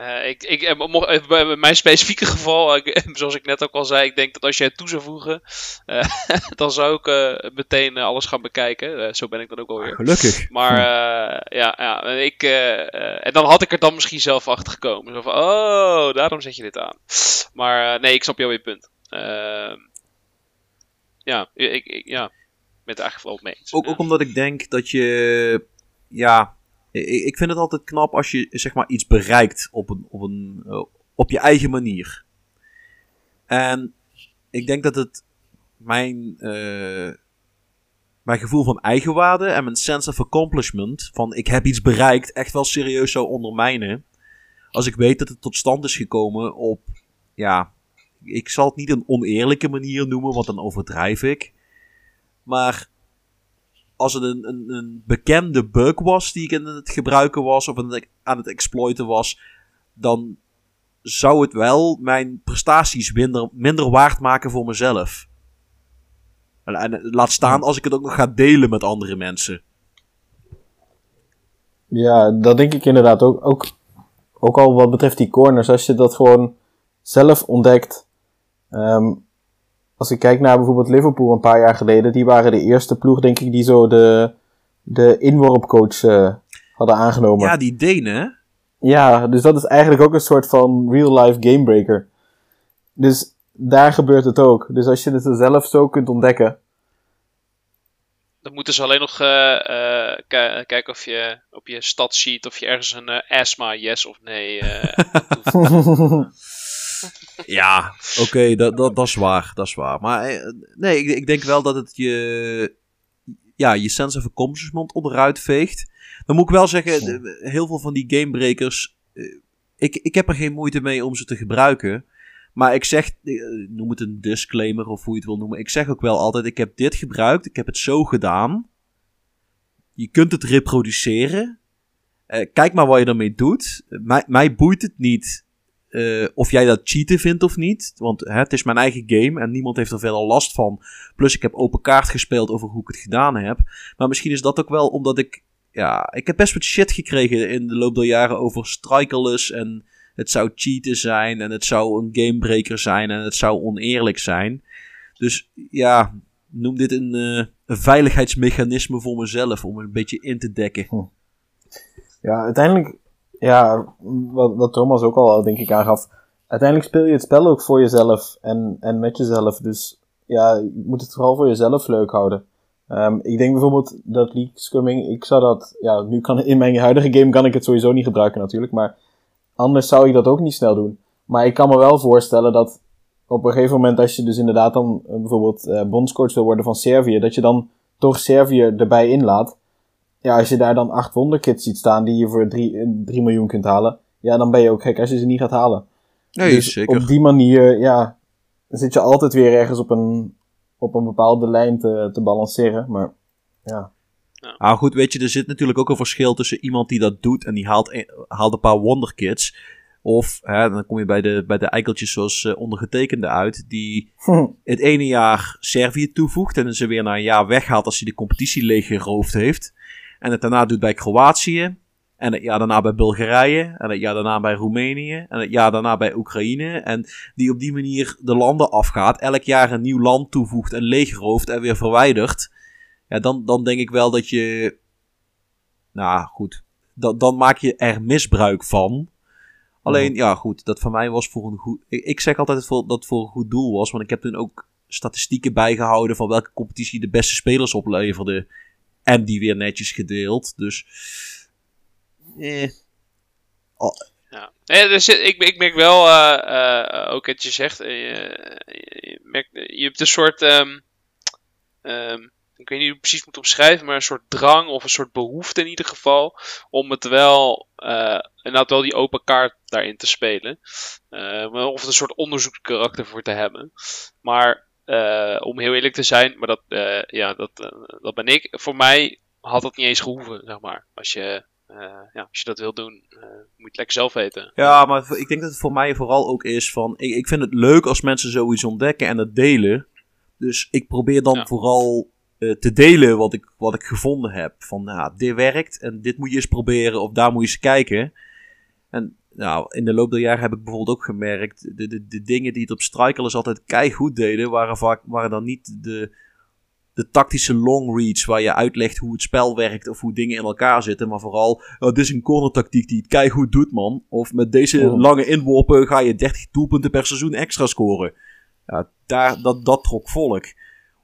Eh, ik, ik, eh, eh, bij bij mijn specifieke geval, eh, *laughs* zoals ik net ook al zei, ik denk dat als jij het toe zou voegen, eh, *laughs* dan zou ik meteen alles gaan bekijken. Zo ben ik dan ook alweer. Gelukkig. Maar eh, ja, ja en ik, en dan had ik er dan misschien zelf achter gekomen. Zo van, oh, daarom zet je dit aan. Maar eh, nee, ik snap jou weer punt. Ehm, ja, ik, ik, ja, ik ben het eigenlijk wel mee eens. Ook, ook omdat ik denk dat je. Ja. Ik, vind het altijd knap als je zeg maar iets bereikt op, een, op, een, eh, op je eigen manier. En ik denk dat het mijn, eh, mijn gevoel van eigenwaarde en mijn sense of accomplishment, van ik heb iets bereikt, echt wel serieus zou ondermijnen. Als ik weet dat het tot stand is gekomen op, ja, ik zal het niet een oneerlijke manier noemen, want dan overdrijf ik. Maar als het een, een, een bekende bug was die ik aan het gebruiken was of aan het, exploiten was, dan zou het wel mijn prestaties minder, minder waard maken voor mezelf. En, en laat staan als ik het ook nog ga delen met andere mensen. Ja, dat denk ik inderdaad ook. Ook, ook al wat betreft die corners, als je dat gewoon zelf ontdekt. Ehm, als ik kijk naar bijvoorbeeld Liverpool een paar jaar geleden, die waren de eerste ploeg, denk ik, die zo de, de inworpcoach eh, hadden aangenomen. Ja, die Denen, hè? Ja, dus dat is eigenlijk ook een soort van real-life gamebreaker. Dus daar gebeurt het ook. Dus als je het zelf zo kunt ontdekken. Dan moeten ze alleen nog eh, eh, ki- kijken of je op je stadsheet of je ergens een asthma yes of nee eh, *laughs* Ja, oké, dat, dat, dat is waar, dat is waar. Maar eh, nee, ik, ik denk wel dat het je, ja, je sense of accomplishment onderuit veegt. Dan moet ik wel zeggen, heel veel van die gamebreakers, eh, ik, ik heb er geen moeite mee om ze te gebruiken. Maar ik zeg, eh, noem het een disclaimer of hoe je het wil noemen. Ik zeg ook wel altijd, ik heb dit gebruikt, ik heb het zo gedaan. Je kunt het reproduceren. Kijk maar wat je ermee doet. Mij, mij boeit het niet eh, of jij dat cheaten vindt of niet. Want hè, het is mijn eigen game en niemand heeft er verder last van. Plus ik heb open kaart gespeeld over hoe ik het gedaan heb. Maar misschien is dat ook wel omdat ik ja, ik heb best wat shit gekregen in de loop der jaren over strikerless en het zou cheaten zijn en het zou een gamebreaker zijn en het zou oneerlijk zijn. Dus ja, noem dit een, eh, een veiligheidsmechanisme voor mezelf om een beetje in te dekken. Ja, uiteindelijk, ja, wat, wat Thomas ook al denk ik aangaf. Uiteindelijk speel je het spel ook voor jezelf en, en met jezelf. Dus ja, je moet het vooral voor jezelf leuk houden. Ehm, ik denk bijvoorbeeld dat league scumming, ik zou dat, ja, nu kan in mijn huidige game kan ik het sowieso niet gebruiken natuurlijk, maar anders zou ik dat ook niet snel doen. Maar ik kan me wel voorstellen dat op een gegeven moment, als je dus inderdaad dan eh, bijvoorbeeld uh, bondscoach wil worden van Servië, dat je dan toch Servië erbij inlaat. Ja, als je daar dan acht wonderkits ziet staan die je voor 3 miljoen kunt halen, ja, dan ben je ook gek als je ze niet gaat halen. Nee, dus zeker. op die manier, ja, zit je altijd weer ergens op een, op een bepaalde lijn te, te balanceren. Maar ja. Ah, goed, weet je, er zit natuurlijk ook een verschil tussen iemand die dat doet en die haalt, een- haalt een paar wonderkits. Of, hè, dan kom je bij de, bij de eikeltjes zoals eh, ondergetekende uit, die *laughs* het ene jaar Servië toevoegt en ze weer na een jaar weghaalt als hij de competitie leeggeroofd heeft. En het daarna doet bij Kroatië. En het jaar daarna bij Bulgarije. En het jaar daarna bij Roemenië. En het jaar daarna bij Oekraïne. En die op die manier de landen afgaat. Elk jaar een nieuw land toevoegt en leegrooft en weer verwijdert. Ja, dan, dan denk ik wel dat je. Nou goed. Dan, dan maak je er misbruik van. Alleen, ja goed, dat van mij was voor een goed. Ik, ik zeg altijd dat het voor, dat voor een goed doel was. Want ik heb toen ook statistieken bijgehouden van welke competitie de beste spelers opleverde. En die weer netjes gedeeld. Dus. Eh. Ja. Nee, dus ik, ik merk wel, eh, eh, ook wat je zegt, eh, je, je, hebt een soort, ehm, ehm, ik weet niet hoe ik precies moet omschrijven, maar een soort drang of een soort behoefte in ieder geval, om het wel, inderdaad wel die open kaart daarin te spelen. Of een soort onderzoekskarakter voor te hebben. Maar eh, om heel eerlijk te zijn, maar dat, eh, ja, dat, eh, dat ben ik. Voor mij had dat niet eens gehoeven, zeg maar. Als je, ja, als je dat wil doen, moet je het lekker zelf weten. Ja, maar ik denk dat het voor mij vooral ook is van. Ik, ik vind het leuk als mensen zoiets ontdekken en het delen. Dus ik probeer dan Ja. vooral te delen wat ik, wat ik gevonden heb. Van nou, dit werkt en dit moet je eens proberen of daar moet je eens kijken. En nou, in de loop der jaren heb ik bijvoorbeeld ook gemerkt. De, de, de dingen die het op Strikerless altijd keigoed deden, waren vaak waren dan niet de, de tactische long reads waar je uitlegt hoe het spel werkt of hoe dingen in elkaar zitten. Maar vooral, oh, dit is een corner tactiek die het keigoed doet, man. Of met deze Oh. lange inworpen ga je 30 doelpunten per seizoen extra scoren. Ja, daar, dat, dat trok volk.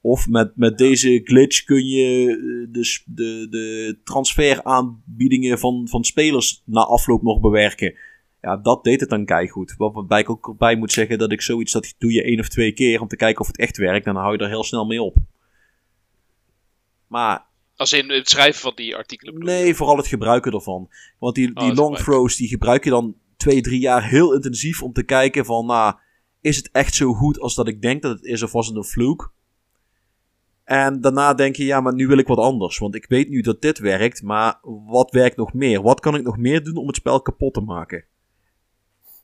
Of met, met deze glitch kun je eh, de, de, de transferaanbiedingen van, van spelers na afloop nog bewerken. Ja, dat deed het dan keigoed. Waarbij ik ook bij moet zeggen dat ik zoiets, dat doe je één of twee keer om te kijken of het echt werkt. En dan hou je er heel snel mee op. Maar Als in het schrijven van die artikelen. bedoel? Nee, vooral het gebruiken ervan. Want die, die het long throws, die gebruik je dan twee, drie jaar heel intensief om te kijken van, nou, is het echt zo goed als dat ik denk dat het is of was het een fluke? En daarna denk je, ja, maar nu wil ik wat anders. Want ik weet nu dat dit werkt, maar wat werkt nog meer? Wat kan ik nog meer doen om het spel kapot te maken?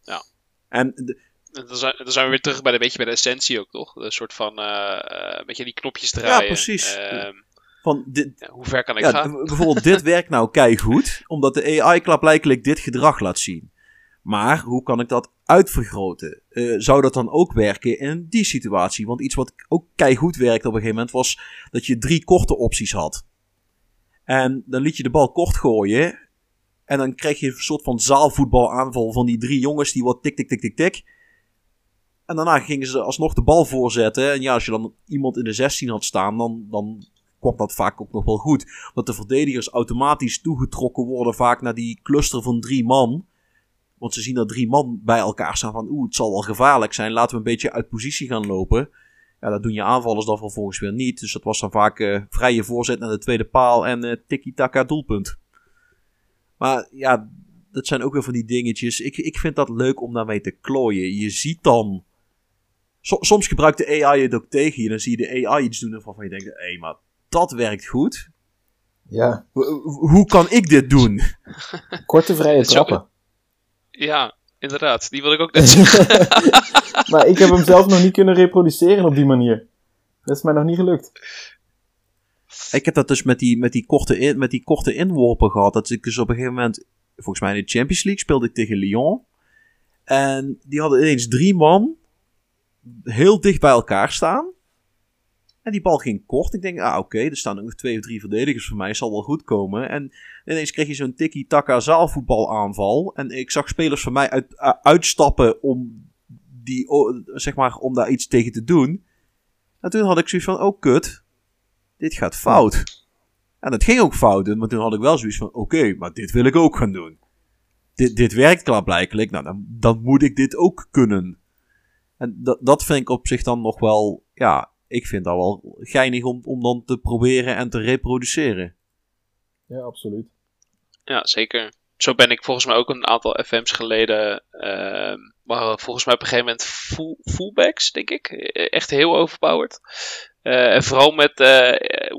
Ja. En dan zijn, dan zijn we weer terug bij de, beetje bij de essentie ook, toch? Een soort van, eh, eh, een beetje die knopjes draaien. precies. Ehm, van, dit, ja, hoe ver kan ik Ja, gaan? bijvoorbeeld dit *laughs* werkt nou keigoed, omdat de AI klaarblijkelijk dit gedrag laat zien. Maar hoe kan ik dat uitvergroten? Eh, zou dat dan ook werken in die situatie? Want iets wat ook keigoed werkte op een gegeven moment was dat je drie korte opties had. En dan liet je de bal kort gooien. En dan kreeg je een soort van zaalvoetbalaanval van die drie jongens die wat tik, tik, tik, tik, tik. En daarna gingen ze alsnog de bal voorzetten. En ja, als je dan iemand in de 16 had staan, dan, dan kwam dat vaak ook nog wel goed. Dat de verdedigers automatisch toegetrokken worden vaak naar die cluster van drie man. Want ze zien dat drie man bij elkaar staan van oeh, het zal wel gevaarlijk zijn. Laten we een beetje uit positie gaan lopen. Ja, dat doen je aanvallers dan vervolgens weer niet. Dus dat was dan vaak eh, vrije voorzet naar de tweede paal en eh tiki-taka doelpunt. Maar ja, dat zijn ook weer van die dingetjes. Ik, ik vind dat leuk om daarmee te klooien. Je ziet dan... So- soms gebruikt de AI het ook tegen je. Dan zie je de AI iets doen waarvan je denkt... Hé, hey, maar dat werkt goed. Ja, Ho- ho- Hoe kan ik dit doen? *laughs* korte vrije trappen. Ja, inderdaad. Die wil ik ook *laughs* net zeggen. maar ik heb hem zelf nog niet kunnen reproduceren op die manier. Dat is mij nog niet gelukt. Ik heb dat dus met die, met die, korte, in, met die korte inworpen gehad. Dat ik dus op een gegeven moment, volgens mij in de Champions League, speelde ik tegen Lyon. En die hadden ineens drie man heel dicht bij elkaar staan. En die bal ging kort. Ik denk, ah oké, er staan nog twee of drie verdedigers voor mij, zal wel goed komen. En ineens kreeg je zo'n tiki-taka zaalvoetbalaanval. En ik zag spelers van mij uit, uh, uitstappen om, die, zeg maar, om daar iets tegen te doen. En toen had ik zoiets van, oh kut, dit gaat fout. En dat ging ook fout, maar toen had ik wel zoiets van, oké, maar dit wil ik ook gaan doen. Dit, dit werkt klaarblijkelijk, nou dan, dan moet ik dit ook kunnen. En dat, dat vind ik op zich dan nog wel, ja, ik vind dat wel geinig om, om dan te proberen en te reproduceren. Ja, absoluut. Ja, zeker. Zo ben ik volgens mij ook een aantal FM's geleden. Uh, waren volgens mij op een gegeven moment full, fullbacks, denk ik. Echt heel overpowered. Uh, en vooral met uh,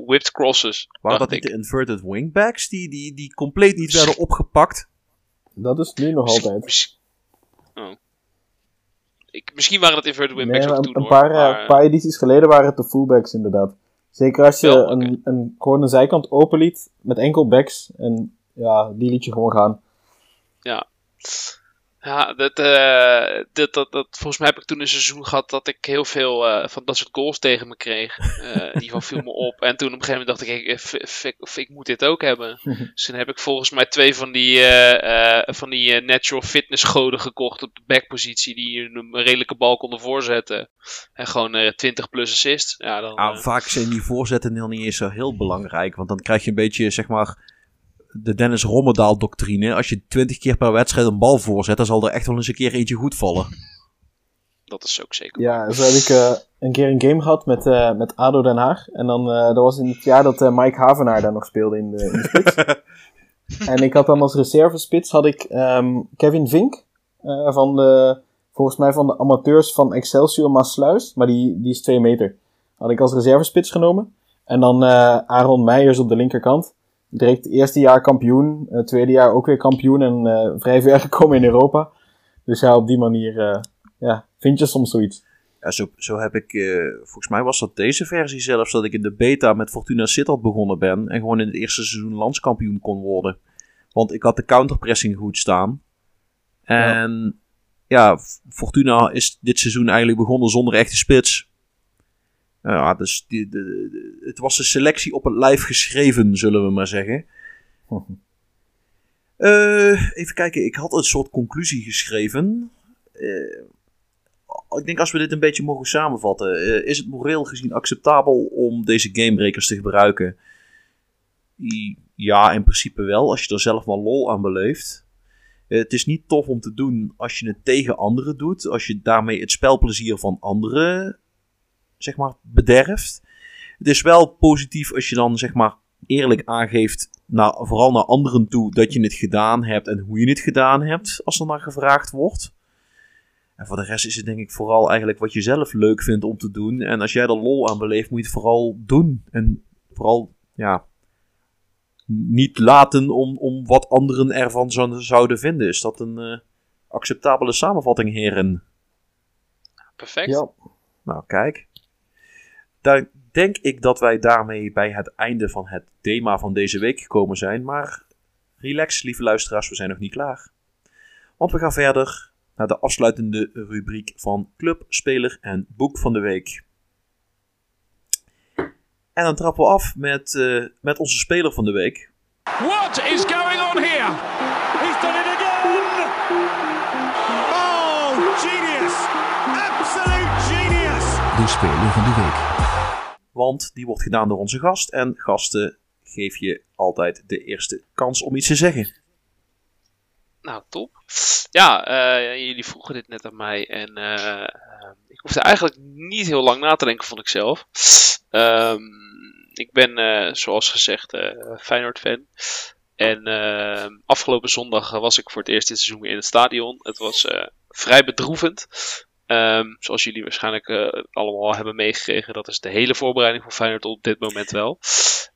whipped crosses. Waren dat niet de inverted wingbacks die, die, die compleet niet werden opgepakt? Dat is nu nog Misschien- altijd. mis- Oh. Ik, misschien waren het inverted wingbacks Nee, ook een, toen een paar, eh, maar, paar edities geleden waren het de fullbacks inderdaad. Zeker als je een, een, gewoon een zijkant open liet met enkel backs. En ja, die liet je gewoon gaan. Ja, dat, eh, dat, dat, dat, volgens mij heb ik toen een seizoen gehad dat ik heel veel eh, van dat soort goals tegen me kreeg. Eh die *laughs* van viel me op. En toen op een gegeven moment dacht ik, ik, moet dit ook hebben. *laughs* dus toen heb ik volgens mij twee van die, eh, van die natural fitness goden gekocht op de backpositie. Die een redelijke bal konden voorzetten. En gewoon eh 20 plus assist. Ja, dan, Ah, eh, vaak zijn die voorzetten heel niet eens zo heel belangrijk. Want dan krijg je een beetje, zeg maar, de Dennis Rommedaal doctrine. Als je 20 keer per wedstrijd een bal voorzet, dan zal er echt wel eens een keer eentje goed vallen. *laughs* dat is ook zeker. Ja, zo heb ik eh, een keer een game gehad met, eh, met ADO Den Haag. En dan, eh, dat was in het jaar dat eh, Mike Havenaar daar nog speelde in de, in de spits. *laughs* en ik had dan als reservespits had ik ehm, Kevin Vink. eh, van de, volgens mij van de amateurs van Excelsior Maasluis. Maar die, die is 2 meter. Had ik als reservespits genomen. En dan eh, Aaron Meijers op de linkerkant. Direct eerste jaar kampioen. eh, tweede jaar ook weer kampioen. En eh, vrij ver *laughs* gekomen in Europa. Dus ja, op die manier eh, ja, vind je soms zoiets. Ja, zo, zo heb ik, volgens mij was dat deze versie zelfs, dat ik in de beta met Fortuna Sittard begonnen ben. En gewoon in het eerste seizoen landskampioen kon worden. Want ik had de counterpressing goed staan. En ja, Fortuna is dit seizoen eigenlijk begonnen zonder echte spits. Ja, dus die, de, de- het was de selectie op het lijf geschreven, zullen we maar zeggen. *laughs* Eh, even kijken, ik had een soort conclusie geschreven. Eh, ik denk als we dit een beetje mogen samenvatten. eh, is het moreel gezien acceptabel om deze gamebreakers te gebruiken? Ja, in principe wel, als je er zelf maar lol aan beleeft. Het is niet tof om te doen als je het tegen anderen doet. Als je daarmee het spelplezier van anderen, zeg maar, bederft. Het is wel positief als je dan, zeg maar, eerlijk aangeeft, naar, vooral naar anderen toe, dat je het gedaan hebt en hoe je het gedaan hebt, als er naar gevraagd wordt. En voor de rest is het denk ik vooral eigenlijk wat je zelf leuk vindt om te doen. En als jij er lol aan beleeft, moet je het vooral doen. En vooral, ja, niet laten om, om wat anderen ervan zou- zouden vinden. Is dat een eh, acceptabele samenvatting, heren? Perfect. Ja, Nou, kijk. Dan denk ik dat wij daarmee bij het einde van het thema van deze week gekomen zijn. Maar relax, lieve luisteraars, we zijn nog niet klaar. Want we gaan verder naar de afsluitende rubriek van Club, Speler en Boek van de Week. En dan trappen we af met, eh, met onze speler van de week. What is going on here? He's done it again! Oh, genius! Absolute genius! De speler van de week. Want die wordt gedaan door onze gast. En gasten geef je altijd de eerste kans om iets te zeggen. Nou, top. Ja, eh, jullie vroegen dit net aan mij en eh, ik hoefde eigenlijk niet heel lang na te denken, vond ik zelf. Ehm, ik ben, eh, zoals gezegd, Feyenoord-fan. En afgelopen zondag was ik voor het eerst dit seizoen weer in het stadion. Het was vrij bedroevend. Ehm, zoals jullie waarschijnlijk eh, allemaal hebben meegekregen, dat is de hele voorbereiding van Feyenoord op dit moment wel.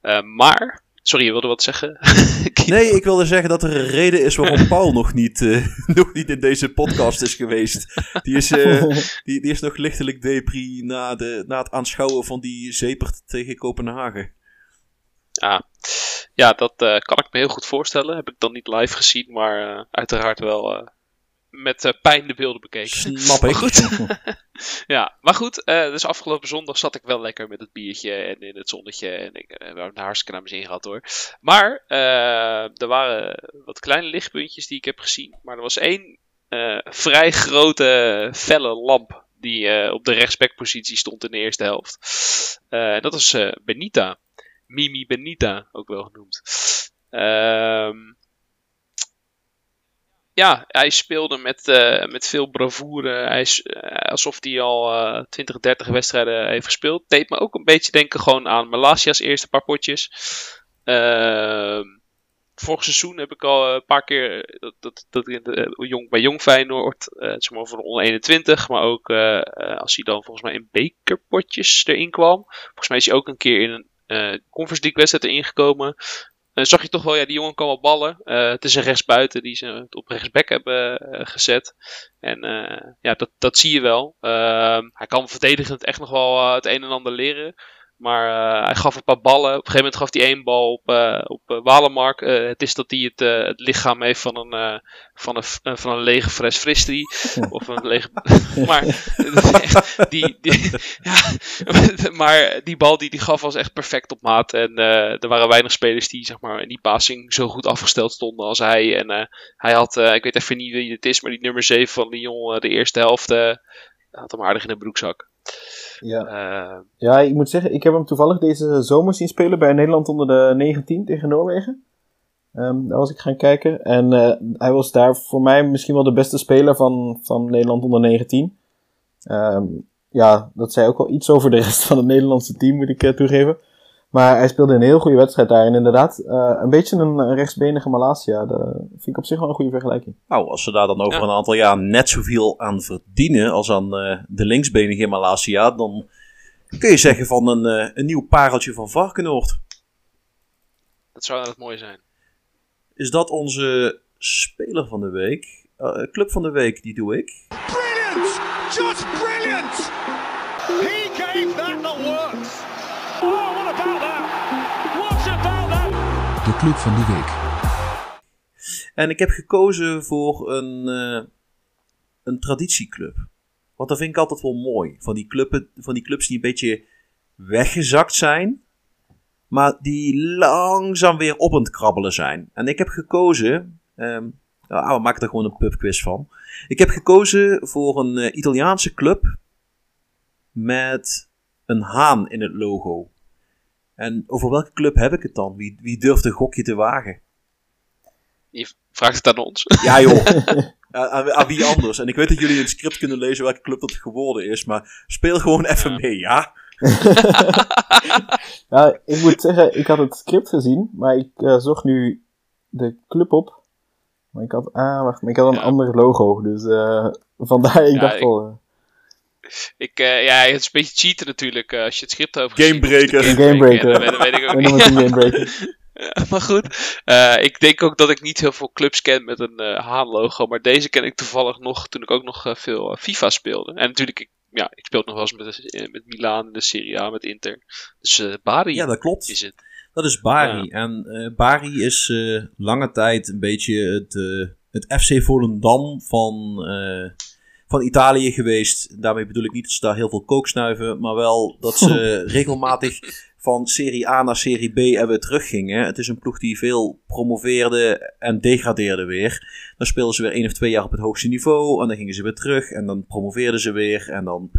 Eh, maar, sorry, je wilde wat zeggen? *laughs* Nee, ik wilde zeggen dat er een reden is waarom *laughs* Paul nog niet, eh, *laughs* nog niet in deze podcast is geweest. Die is, eh, die, die is nog lichtelijk depri na, de, na het aanschouwen van die Zepert tegen Kopenhagen. Ja, ja dat kan ik me heel goed voorstellen. Heb ik dan niet live gezien, maar eh, uiteraard wel eh, met eh, pijn de beelden bekeken. Snap ik. Maar goed. *laughs* ja, maar goed. eh, dus afgelopen zondag zat ik wel lekker met het biertje en in het zonnetje. En ik uh, heb er hartstikke naar mijn zin gehad hoor. Maar eh, er waren wat kleine lichtpuntjes die ik heb gezien. Maar er was één eh, vrij grote felle lamp die eh, op de rechtsbackpositie stond in de eerste helft. Eh, en dat was eh, Benita. Mimi Benita, ook wel genoemd. Ehm ja, hij speelde met, eh, met veel bravoure. Hij eh, alsof hij al eh 20, 30 wedstrijden heeft gespeeld. Deed me ook een beetje denken gewoon aan Malasia's eerste paar potjes. Ehm vorig seizoen heb ik al een paar keer dat, dat, dat eh, jong, bij Jong Feyenoord, zeg maar voor de onder 21, maar ook als hij dan volgens mij in bekerpotjes erin kwam. Volgens mij is hij ook een keer in een eh Conference League erin gekomen. Eh, zag je toch wel, ja, die jongen kan wel ballen. Eh, het is een rechtsbuiten die ze op rechtsback hebben eh, gezet. En ja, dat, dat zie je wel. Ehm, hij kan verdedigend echt nog wel het een en ander leren. Maar eh, hij gaf een paar ballen. Op een gegeven moment gaf hij één bal op, eh op eh, Walemark. Het is dat hij het, het lichaam heeft van een, van een, van een lege Fristri. of een lege... *laughs* maar *laughs* die, die, ja, *laughs* maar die bal die die gaf was echt perfect op maat. En er waren weinig spelers die zeg maar, in die passing zo goed afgesteld stonden als hij. En hij had, ik weet even niet wie het is, maar die nummer 7 van Lyon, de eerste helft, had hem aardig in de broekzak. Ja. Eh, ja, ik moet zeggen, ik heb hem toevallig deze zomer zien spelen bij Nederland onder de 19 tegen Noorwegen. Ehm, daar was ik gaan kijken. En eh, hij was daar voor mij misschien wel de beste speler van, van Nederland onder 19. Ehm, ja, dat zei ook wel iets over de rest van het Nederlandse team, moet ik eh, toegeven. Maar hij speelde een heel goede wedstrijd daar. En inderdaad, eh, een beetje een, rechtsbenige Malasia. Dat vind ik op zich wel een goede vergelijking. Nou, als ze daar dan over Ja. een aantal jaar net zoveel aan verdienen als aan eh, de linksbenige Malasia, dan kun je zeggen van een, eh, een nieuw pareltje van Varkenoord. dat zou inderdaad mooi zijn. Is dat onze speler van de week? Eh, club van de week, die doe ik. Brilliant! Just brilliant! He club van de week. En ik heb gekozen voor een, eh, een traditieclub. Want dat vind ik altijd wel mooi. Van die, clubben, van die clubs die een beetje weggezakt zijn. Maar die langzaam weer op het krabbelen zijn. En ik heb gekozen. ehm, nou, we maken er gewoon een pubquiz van. Ik heb gekozen voor een eh, Italiaanse club. Met een haan in het logo. En over welke club heb ik het dan? Wie, wie durft een gokje te wagen? Je vraagt het aan ons. Ja joh. *laughs* *laughs* aan, aan- aan wie anders? En ik weet dat jullie in het script kunnen lezen welke club dat geworden is. Maar speel gewoon even Ja. mee, ja? *laughs* Ja, ik moet zeggen, ik had het script gezien, maar ik eh, zocht nu de club op. Maar ik had, ah, wacht, maar ik had een Ja. ander logo, dus eh, vandaar, ik Ja, dacht ik- al, eh, Ik, eh, ja, het is een beetje cheaten natuurlijk eh, als je het script over Gamebreaker. Gamebreaker. Dat weet, dat weet ik ook niet. gamebreaker. *laughs* Ja, maar goed, eh, ik denk ook dat ik niet heel veel clubs ken met een eh haan-logo. Maar deze ken ik toevallig nog toen ik ook nog eh, veel FIFA speelde. En natuurlijk, ik, ja, ik speel nog wel eens met, met Milaan in de Serie A, met Inter. Dus eh Bari Ja, dat klopt. is het. Dat is Bari. En eh, Bari is eh, lange tijd een beetje het, eh, het FC Volendam van, eh, van Italië geweest. Daarmee bedoel ik niet dat ze daar heel veel kook snuiven, maar wel dat ze *laughs* regelmatig van Serie A naar Serie B en weer teruggingen. Het is een ploeg die veel promoveerde en degradeerde weer. Dan speelden ze weer één of twee jaar op het hoogste niveau en dan gingen ze weer terug en dan promoveerden ze weer en dan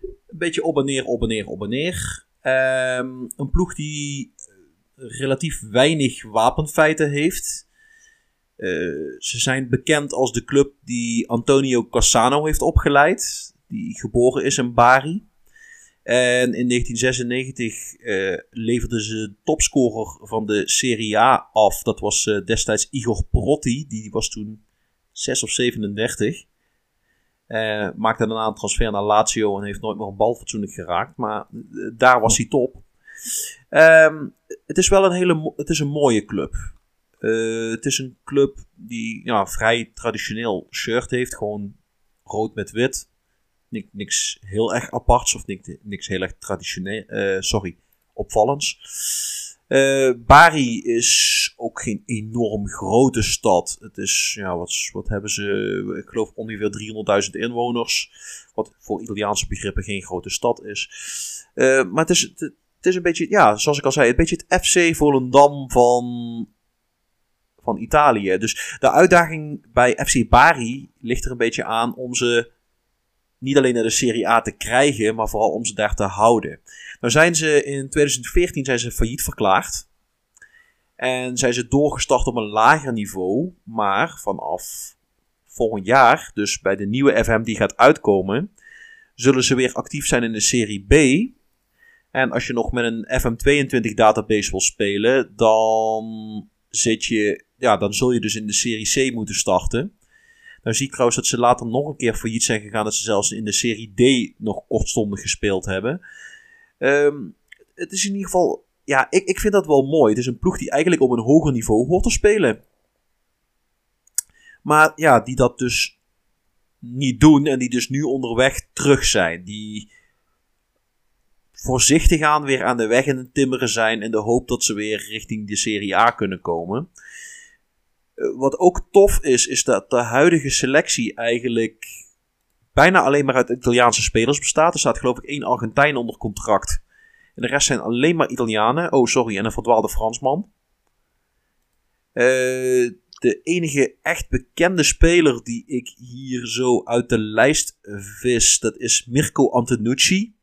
een beetje op en neer, op en neer, op en neer. Ehm, een ploeg die relatief weinig wapenfeiten heeft. Eh, ze zijn bekend als de club die Antonio Cassano heeft opgeleid, die geboren is in Bari. En in 1996 eh leverde ze de topscorer van de Serie A af. Dat was eh, destijds Igor Protti, die was toen 6 of 37. Eh, maakte daarna een transfer naar Lazio en heeft nooit meer een bal fatsoenlijk geraakt. Maar daar was hij top. Ehm, het is wel een hele het is een mooie club. Eh, het is een club die ja, vrij traditioneel shirt heeft. Gewoon rood met wit. Niks, heel erg aparts of niks, heel erg traditioneel. eh, sorry, opvallends. Eh, Bari is ook geen enorm grote stad. Het is, ja, wat, wat hebben ze? Ik geloof ongeveer 300.000 inwoners. Wat voor Italiaanse begrippen geen grote stad is. Maar het is, het is een beetje, ja, zoals ik al zei, een beetje het FC Volendam van, van Italië. Dus de uitdaging bij FC Bari ligt er een beetje aan om ze niet alleen naar de Serie A te krijgen, maar vooral om ze daar te houden. Nou zijn ze in 2014 zijn ze failliet verklaard. En zijn ze doorgestart op een lager niveau. Maar vanaf volgend jaar, dus bij de nieuwe FM die gaat uitkomen, zullen ze weer actief zijn in de Serie B. En als je nog met een FM22 database wil spelen, dan zit je, ja, dan zul je dus in de Serie C moeten starten. Nou zie ik trouwens dat ze later nog een keer failliet zijn gegaan. Dat ze zelfs in de Serie D nog kortstondig gespeeld hebben. Ehm, het is in ieder geval... Ja, ik, ik vind dat wel mooi. Het is een ploeg die eigenlijk op een hoger niveau hoort te spelen. Maar ja, die dat dus niet doen. En die dus nu onderweg terug zijn. Die voorzichtig aan weer aan de weg in het timmeren zijn. In de hoop dat ze weer richting de Serie A kunnen komen. Uh, wat ook tof is, is dat de huidige selectie eigenlijk bijna alleen maar uit Italiaanse spelers bestaat. Er staat geloof ik één Argentijn onder contract. En de rest zijn alleen maar Italianen. Oh, sorry, en een verdwaalde Fransman. Uh, de enige echt bekende speler die ik hier zo uit de lijst vis, dat is Mirko Antonucci.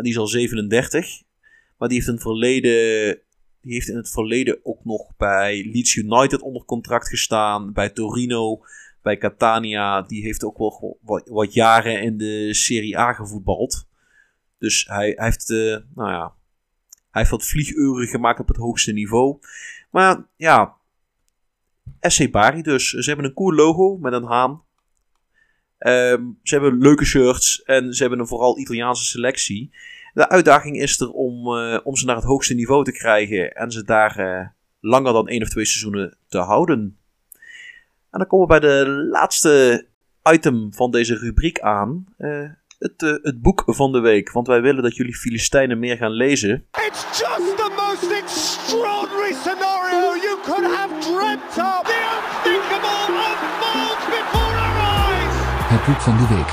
En die is al 37. Maar die heeft, verleden, die heeft in het verleden ook nog bij Leeds United onder contract gestaan. Bij Torino, bij Catania. Die heeft ook wel wat, jaren in de Serie A gevoetbald. Dus hij, hij heeft, uh, nou ja, hij heeft wat vlieguren gemaakt op het hoogste niveau. Maar ja, SC Bari dus. Ze hebben een cool logo met een haan. Um, ze hebben leuke shirts en ze hebben een vooral Italiaanse selectie. De uitdaging is er om, uh, om ze naar het hoogste niveau te krijgen en ze daar uh, langer dan één of twee seizoenen te houden. En dan komen we bij de laatste item van deze rubriek aan. Uh, het, het boek van de week. Want wij willen dat jullie Filistijnen meer gaan lezen. It's just the most extraordinary Het boek van de week.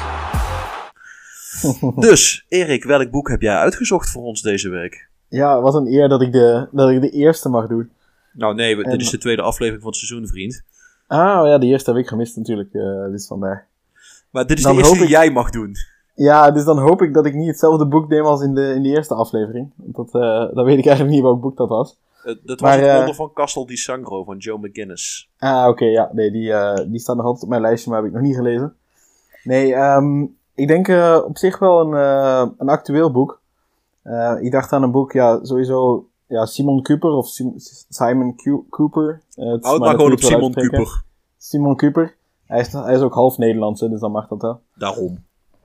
dus, Erik, welk boek heb jij uitgezocht voor ons deze week? Ja, wat een eer dat ik de, dat ik de eerste mag doen. Nou nee, en... dit is de tweede aflevering van het seizoen, vriend. Ah, ja, de eerste heb ik gemist natuurlijk, uh, dus vandaar. Maar dit is dan de eerste die ik... jij mag doen. Ja, dus dan hoop ik dat ik niet hetzelfde boek neem als in de, in de eerste aflevering. Want dat, uh, dan weet ik eigenlijk niet welk boek dat was. Uh, dat was het wonder van Castle di Sangro van Joe McGinnis. Ah, oké, okay, ja. Nee, die, die staat nog altijd op mijn lijstje, maar heb ik nog niet gelezen. Nee, um, ik denk uh, op zich wel een, uh, een actueel boek. Uh, ik dacht aan een boek, ja, sowieso, ja, Simon Cooper of Sim Simon Q Cooper. Het Houd maar gewoon op Simon Cooper. Simon Cooper. Hij is, hij is ook half Nederlands, dus dan mag dat wel. Daarom.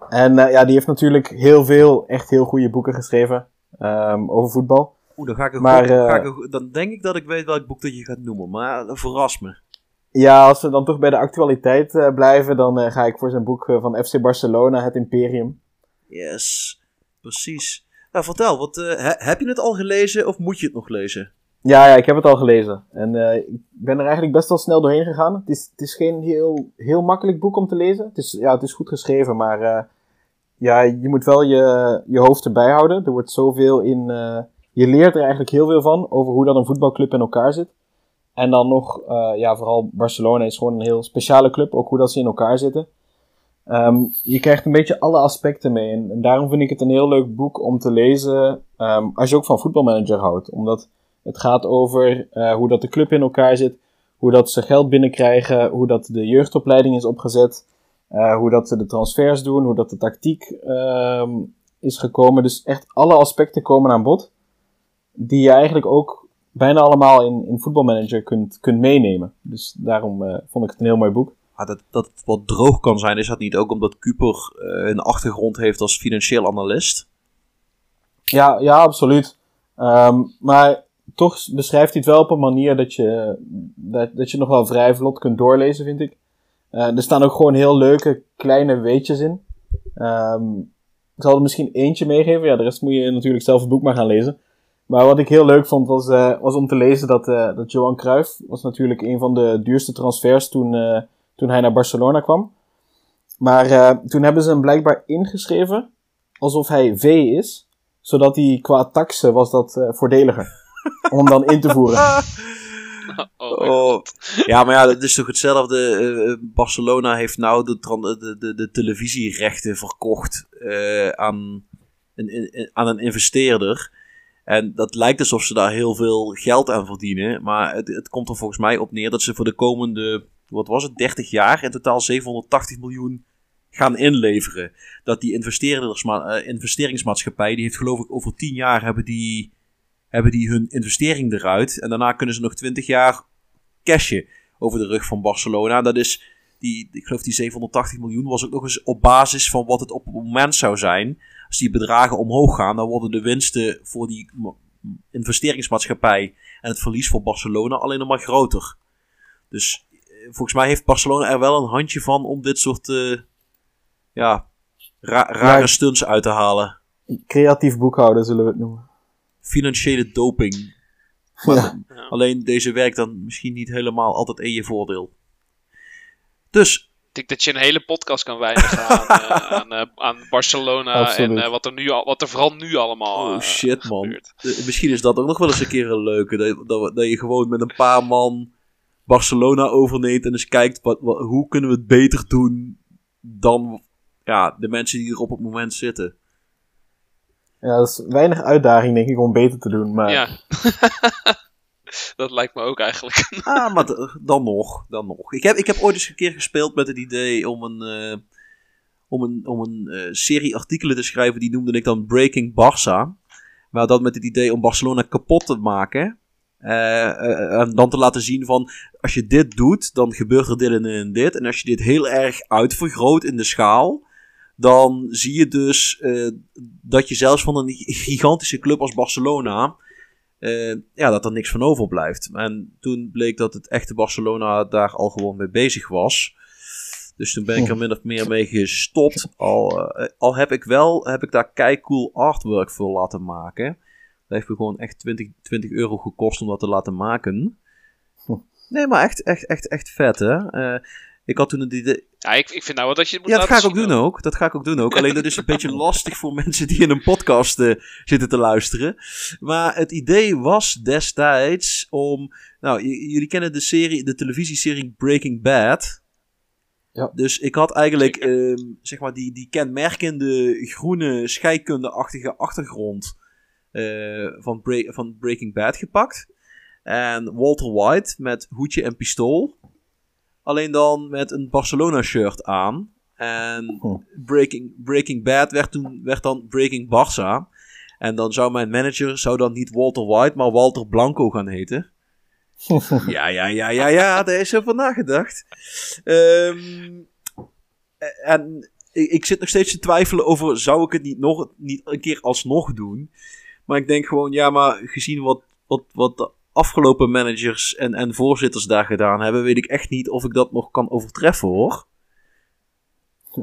En ja, die heeft natuurlijk heel veel, echt heel goede boeken geschreven um, over voetbal. Oeh, dan, ga ik maar, goed, ga ik, dan denk ik dat ik weet welk boek dat je gaat noemen, maar verras me. Ja, als we dan toch bij de actualiteit uh, blijven, dan uh, ga ik voor zijn boek uh, van FC Barcelona, Het Imperium. Yes, precies. Nou, vertel, wat, he, heb je het al gelezen of moet je het nog lezen? Ja, ja ik heb het al gelezen. En ik ben er eigenlijk best wel snel doorheen gegaan. Het is, het is geen heel, heel makkelijk boek om te lezen. Het is, ja, het is goed geschreven, maar ja, je moet wel je, je hoofd erbij houden. Er wordt zoveel in... je leert er eigenlijk heel veel van over hoe dat een voetbalclub in elkaar zit. En dan nog, uh, ja, vooral Barcelona is gewoon een heel speciale club, ook hoe dat ze in elkaar zitten. Um, je krijgt een beetje alle aspecten mee. En, daarom vind ik het een heel leuk boek om te lezen um, als je ook van voetbalmanager houdt. Omdat het gaat over uh, hoe dat de club in elkaar zit, hoe dat ze geld binnenkrijgen, hoe dat de jeugdopleiding is opgezet, uh, hoe dat ze de transfers doen, hoe dat de tactiek um, is gekomen. Dus echt alle aspecten komen aan bod. Die je eigenlijk ook bijna allemaal in, in voetbalmanager kunt, kunt meenemen. Dus daarom uh, vond ik het een heel mooi boek. Dat, dat het wat droog kan zijn, is dat niet ook omdat Cooper uh, een achtergrond heeft als financieel analist? Ja, ja absoluut. Um, maar toch beschrijft hij het wel op een manier dat je, dat, dat je nog wel vrij vlot kunt doorlezen, vind ik. Uh, er staan ook gewoon heel leuke kleine weetjes in. Um, ik zal er misschien eentje meegeven. Ja, de rest moet je natuurlijk zelf het boek maar gaan lezen. Maar wat ik heel leuk vond was, eh, was om te lezen dat, eh, dat Johan Cruijff was natuurlijk een van de duurste transfers toen, eh, toen hij naar Barcelona kwam. Maar eh, toen hebben ze hem blijkbaar ingeschreven alsof hij V is, zodat hij qua taxen was dat eh, voordeliger. *laughs* om hem dan in te voeren. Oh, Oh. Ja, maar ja, dat is toch hetzelfde. Barcelona heeft nou de, de, de, de televisierechten verkocht eh, aan, een, een- aan een investeerder. En dat lijkt alsof ze daar heel veel geld aan verdienen. Maar het, het komt er volgens mij op neer dat ze voor de komende, wat was het, 30 jaar in totaal 780 miljoen gaan inleveren. Dat die eh, investeringsmaatschappij, die heeft geloof ik over 10 jaar hebben die, hebben die hun investering eruit. En daarna kunnen ze nog 20 jaar cashen over de rug van Barcelona. Dat is, die, ik geloof die 780 miljoen was ook nog eens op basis van wat het op het moment zou zijn. Als die bedragen omhoog gaan, dan worden de winsten voor die ma- investeringsmaatschappij en het verlies voor Barcelona alleen nog maar groter. Dus eh, volgens mij heeft Barcelona er wel een handje van om dit soort eh, ja, ra- rare Ja. stunts uit te halen. Creatief boekhouden zullen we het noemen. Financiële doping. Maar *laughs* Ja. Alleen deze werkt dan misschien niet helemaal altijd in je voordeel. Dus denk dat je een hele podcast kan wijzigen aan, *laughs* eh, aan, eh, aan Barcelona Absoluut. en eh, wat, er nu al, wat er vooral nu allemaal Oh shit, man. gebeurt. Misschien is dat ook nog wel eens een keer een leuke. Dat, dat je gewoon met een paar man Barcelona overneemt en eens kijkt wat, wat- hoe kunnen we het beter doen dan ja, de mensen die er op het moment zitten. ja, dat is weinig uitdaging denk ik om beter te doen. Maar Ja. *laughs* *laughs* dat lijkt me ook eigenlijk. *laughs* Ah, maar dan nog, dan nog. Ik heb, ik heb ooit eens een keer gespeeld met het idee om een, eh, om een, om een eh, serie artikelen te schrijven. Die noemde ik dan Breaking Barça. Maar dat met het idee om Barcelona kapot te maken. Eh, en dan te laten zien van, als je dit doet, dan gebeurt er dit en dit en als je dit heel erg uitvergroot in de schaal, dan zie je dus dat je zelfs van een gigantische club als Barcelona, eh, ja, dat er niks van overblijft. En toen bleek dat het echte Barcelona daar al gewoon mee bezig was. Dus toen ben ik er min of meer mee gestopt. Al, eh, al heb ik wel, heb ik daar artwork voor laten maken. Dat heeft me gewoon echt 20, 20 euro gekost om dat te laten maken. Nee, maar echt, echt, echt, echt vet, hè. Eh, ik had toen het idee... Ja, ik, ik vind nou wel dat je het moet Ja, dat ga ik ook doen ook. Dat ga ik ook doen ook. *laughs* Alleen dat is een beetje lastig voor mensen die in een podcast eh, zitten te luisteren. Maar het idee was destijds om... Nou, jullie kennen de serie, de televisieserie Breaking Bad. Ja. Dus ik had eigenlijk, ehm, zeg maar, die, die kenmerkende groene scheikunde-achtige achtergrond eh, van, van Breaking Bad gepakt. En Walter White met hoedje en pistool. Alleen dan met een Barcelona-shirt aan. En Hm. Breaking, Breaking Bad werd, toen, werd dan Breaking Barça. En dan zou mijn manager zou dan niet Walter White, maar Walter Blanco gaan heten. *laughs* Ja, ja, ja, ja, ja, daar is over nagedacht. Ehm, en ik, ik zit nog steeds te twijfelen over, zou ik het niet, nog, niet een keer alsnog doen? Maar ik denk gewoon, ja, maar gezien wat, wat, wat afgelopen managers en, en voorzitters daar gedaan hebben, weet ik echt niet of ik dat nog kan overtreffen, hoor.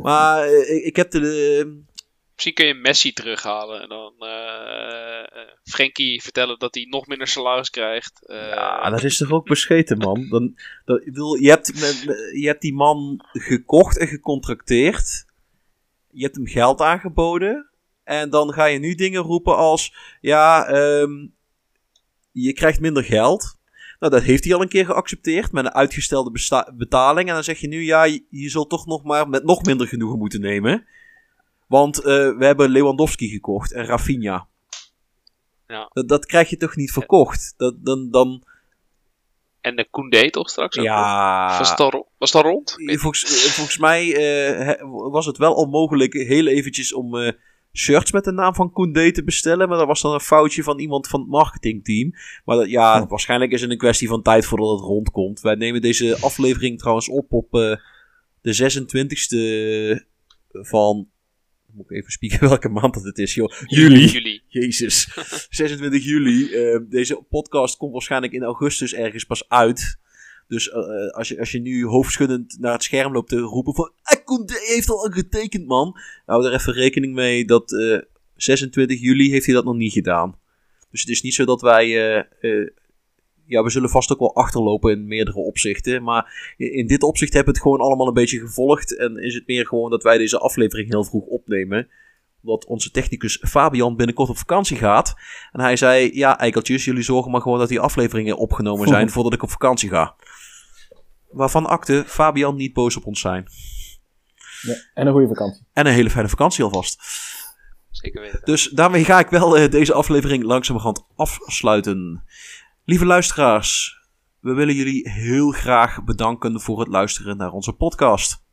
Maar eh, ik, ik heb de... Misschien kun je Messi terughalen en dan eh eh, Frenkie vertellen dat hij nog minder salaris krijgt. Eh, Ja, dat is toch ook bescheten, man. Dan, ik bedoel, je, hebt, je hebt die man gekocht en gecontracteerd. Je hebt hem geld aangeboden. En dan ga je nu dingen roepen als... Ja, ehm, je krijgt minder geld. Nou, dat heeft hij al een keer geaccepteerd met een uitgestelde betaling. En dan zeg je nu, ja, je, je zult toch nog maar met nog minder genoegen moeten nemen. Want eh, we hebben Lewandowski gekocht en Rafinha. Ja. Dat, dat krijg je toch niet verkocht? Dat, dan, dan, En de Koundé toch straks ja, Was ro- was al rond? Volgens, eh, volgens mij eh, was het wel al mogelijk heel eventjes om shirts met de naam van Koundé te bestellen. Maar dat was dan een foutje van iemand van het marketingteam. Maar dat, ja, Hm. waarschijnlijk is het een kwestie van tijd voordat het rondkomt. Wij nemen deze aflevering trouwens op op eh, de 26e van... Moet ik even spieken *laughs* welke maand dat het is, joh. Juli. Juli. Jezus. *laughs* 26 juli. Eh, deze podcast komt waarschijnlijk in augustus ergens pas uit. Dus eh, eh, als, je, als je nu hoofdschuddend naar het scherm loopt te roepen van... Ah, Koundé heeft al getekend, man. Hou er even rekening mee dat eh, 26 juli heeft hij dat nog niet gedaan. Dus het is niet zo dat wij. eh, eh, ja, we zullen vast ook wel achterlopen in meerdere opzichten. Maar in in dit opzicht hebben we het gewoon allemaal een beetje gevolgd. En is het meer gewoon dat wij deze aflevering heel vroeg opnemen. Omdat onze technicus Fabian binnenkort op vakantie gaat. En hij zei: Ja, eikeltjes, jullie zorgen maar gewoon dat die afleveringen opgenomen zijn *laughs* voordat ik op vakantie ga. Waarvan akte Fabian niet boos op ons zijn. Ja, en een goede vakantie. En een hele fijne vakantie alvast. Zeker weten. Dus daarmee ga ik wel eh, deze aflevering langzamerhand afsluiten. Lieve luisteraars, we willen jullie heel graag bedanken voor het luisteren naar onze podcast.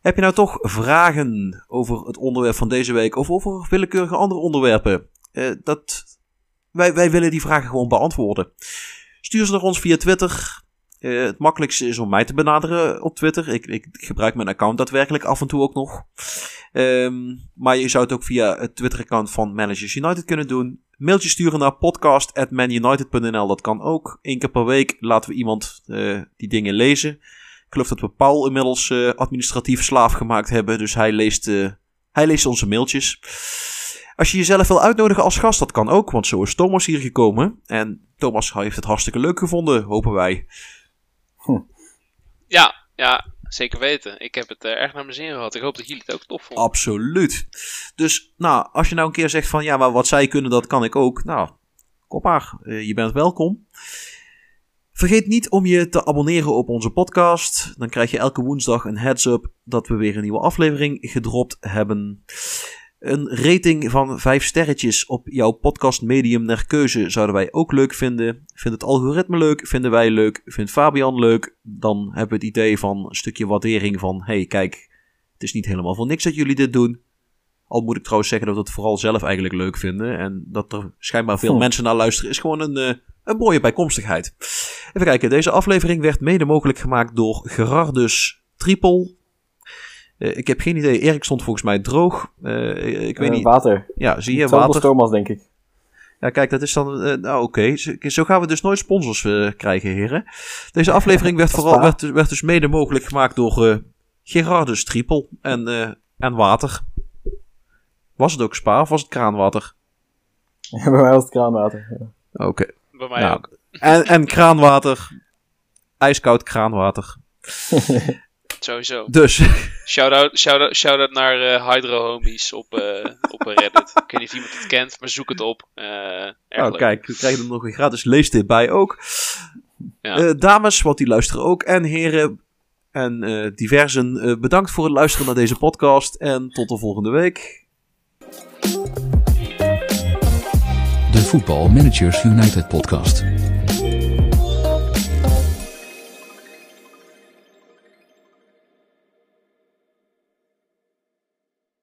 Heb je nou toch vragen over het onderwerp van deze week of over willekeurige andere onderwerpen? Eh, dat, wij, wij willen die vragen gewoon beantwoorden. Stuur ze naar ons via Twitter. Eh, het makkelijkste is om mij te benaderen op Twitter. Ik, ik gebruik mijn account daadwerkelijk af en toe ook nog. Ehm, maar je zou het ook via het Twitter-account van Managers United kunnen doen. Mailtje sturen naar podcast.manunited.nl. Dat kan ook. Eén keer per week laten we iemand eh, die dingen lezen. Ik geloof dat we Paul inmiddels eh, administratief slaaf gemaakt hebben. Dus hij leest, hij leest onze mailtjes. Als je jezelf wil uitnodigen als gast, dat kan ook. Want zo is Thomas hier gekomen. En Thomas heeft het hartstikke leuk gevonden, hopen wij. Ja, ja, zeker weten. Ik heb het eh, erg naar mijn zin gehad. Ik hoop dat jullie het ook tof vonden. Absoluut. Dus, nou, als je nou een keer zegt van, ja, maar wat zij kunnen, dat kan ik ook. Nou, kom maar, eh, je bent welkom. Vergeet niet om je te abonneren op onze podcast. Dan krijg je elke woensdag een heads-up dat we weer een nieuwe aflevering gedropt hebben. Een rating van 5 sterretjes op jouw podcast medium naar keuze zouden wij ook leuk vinden. Vindt het algoritme leuk? Vinden wij leuk? Vindt Fabian leuk? Dan hebben we het idee van een stukje waardering van... hey, kijk, het is niet helemaal voor niks dat jullie dit doen. Al moet ik trouwens zeggen dat we het vooral zelf eigenlijk leuk vinden. En dat er schijnbaar veel mensen naar luisteren is gewoon een, eh, een mooie bijkomstigheid. Even kijken, deze aflevering werd mede mogelijk gemaakt door Gerardus Triple. Eh, ik heb geen idee, Erik stond volgens mij droog. Eh, ik weet Eh, niet. Water. Ja, zie je, Hetzelfde als water. Thomas, denk ik. Ja, kijk, dat is dan. nou, oké. Zo, zo gaan we dus nooit sponsors krijgen, heren. Deze aflevering *laughs* werd, vooral, werd, werd dus mede mogelijk gemaakt door eh Gerardus Triepel en, eh, en water. Was het ook spa of was het kraanwater? *laughs* Bij mij was het kraanwater. Ja. Oké. Bij mij Nou, ook. en, en kraanwater. Ijskoud kraanwater. *laughs* Sowieso. Dus, Shout-out *laughs* shout shout naar eh, Hydro Homies op, eh, op Reddit. ik weet niet of iemand het kent, maar zoek het op. Nou, leuk. kijk, we krijgen er nog een gratis leestip bij ook. Ja. Eh, dames, want die luisteren ook. En heren en eh, diversen, eh, bedankt voor het luisteren naar deze podcast. En tot de volgende week. De Voetbal Managers United podcast.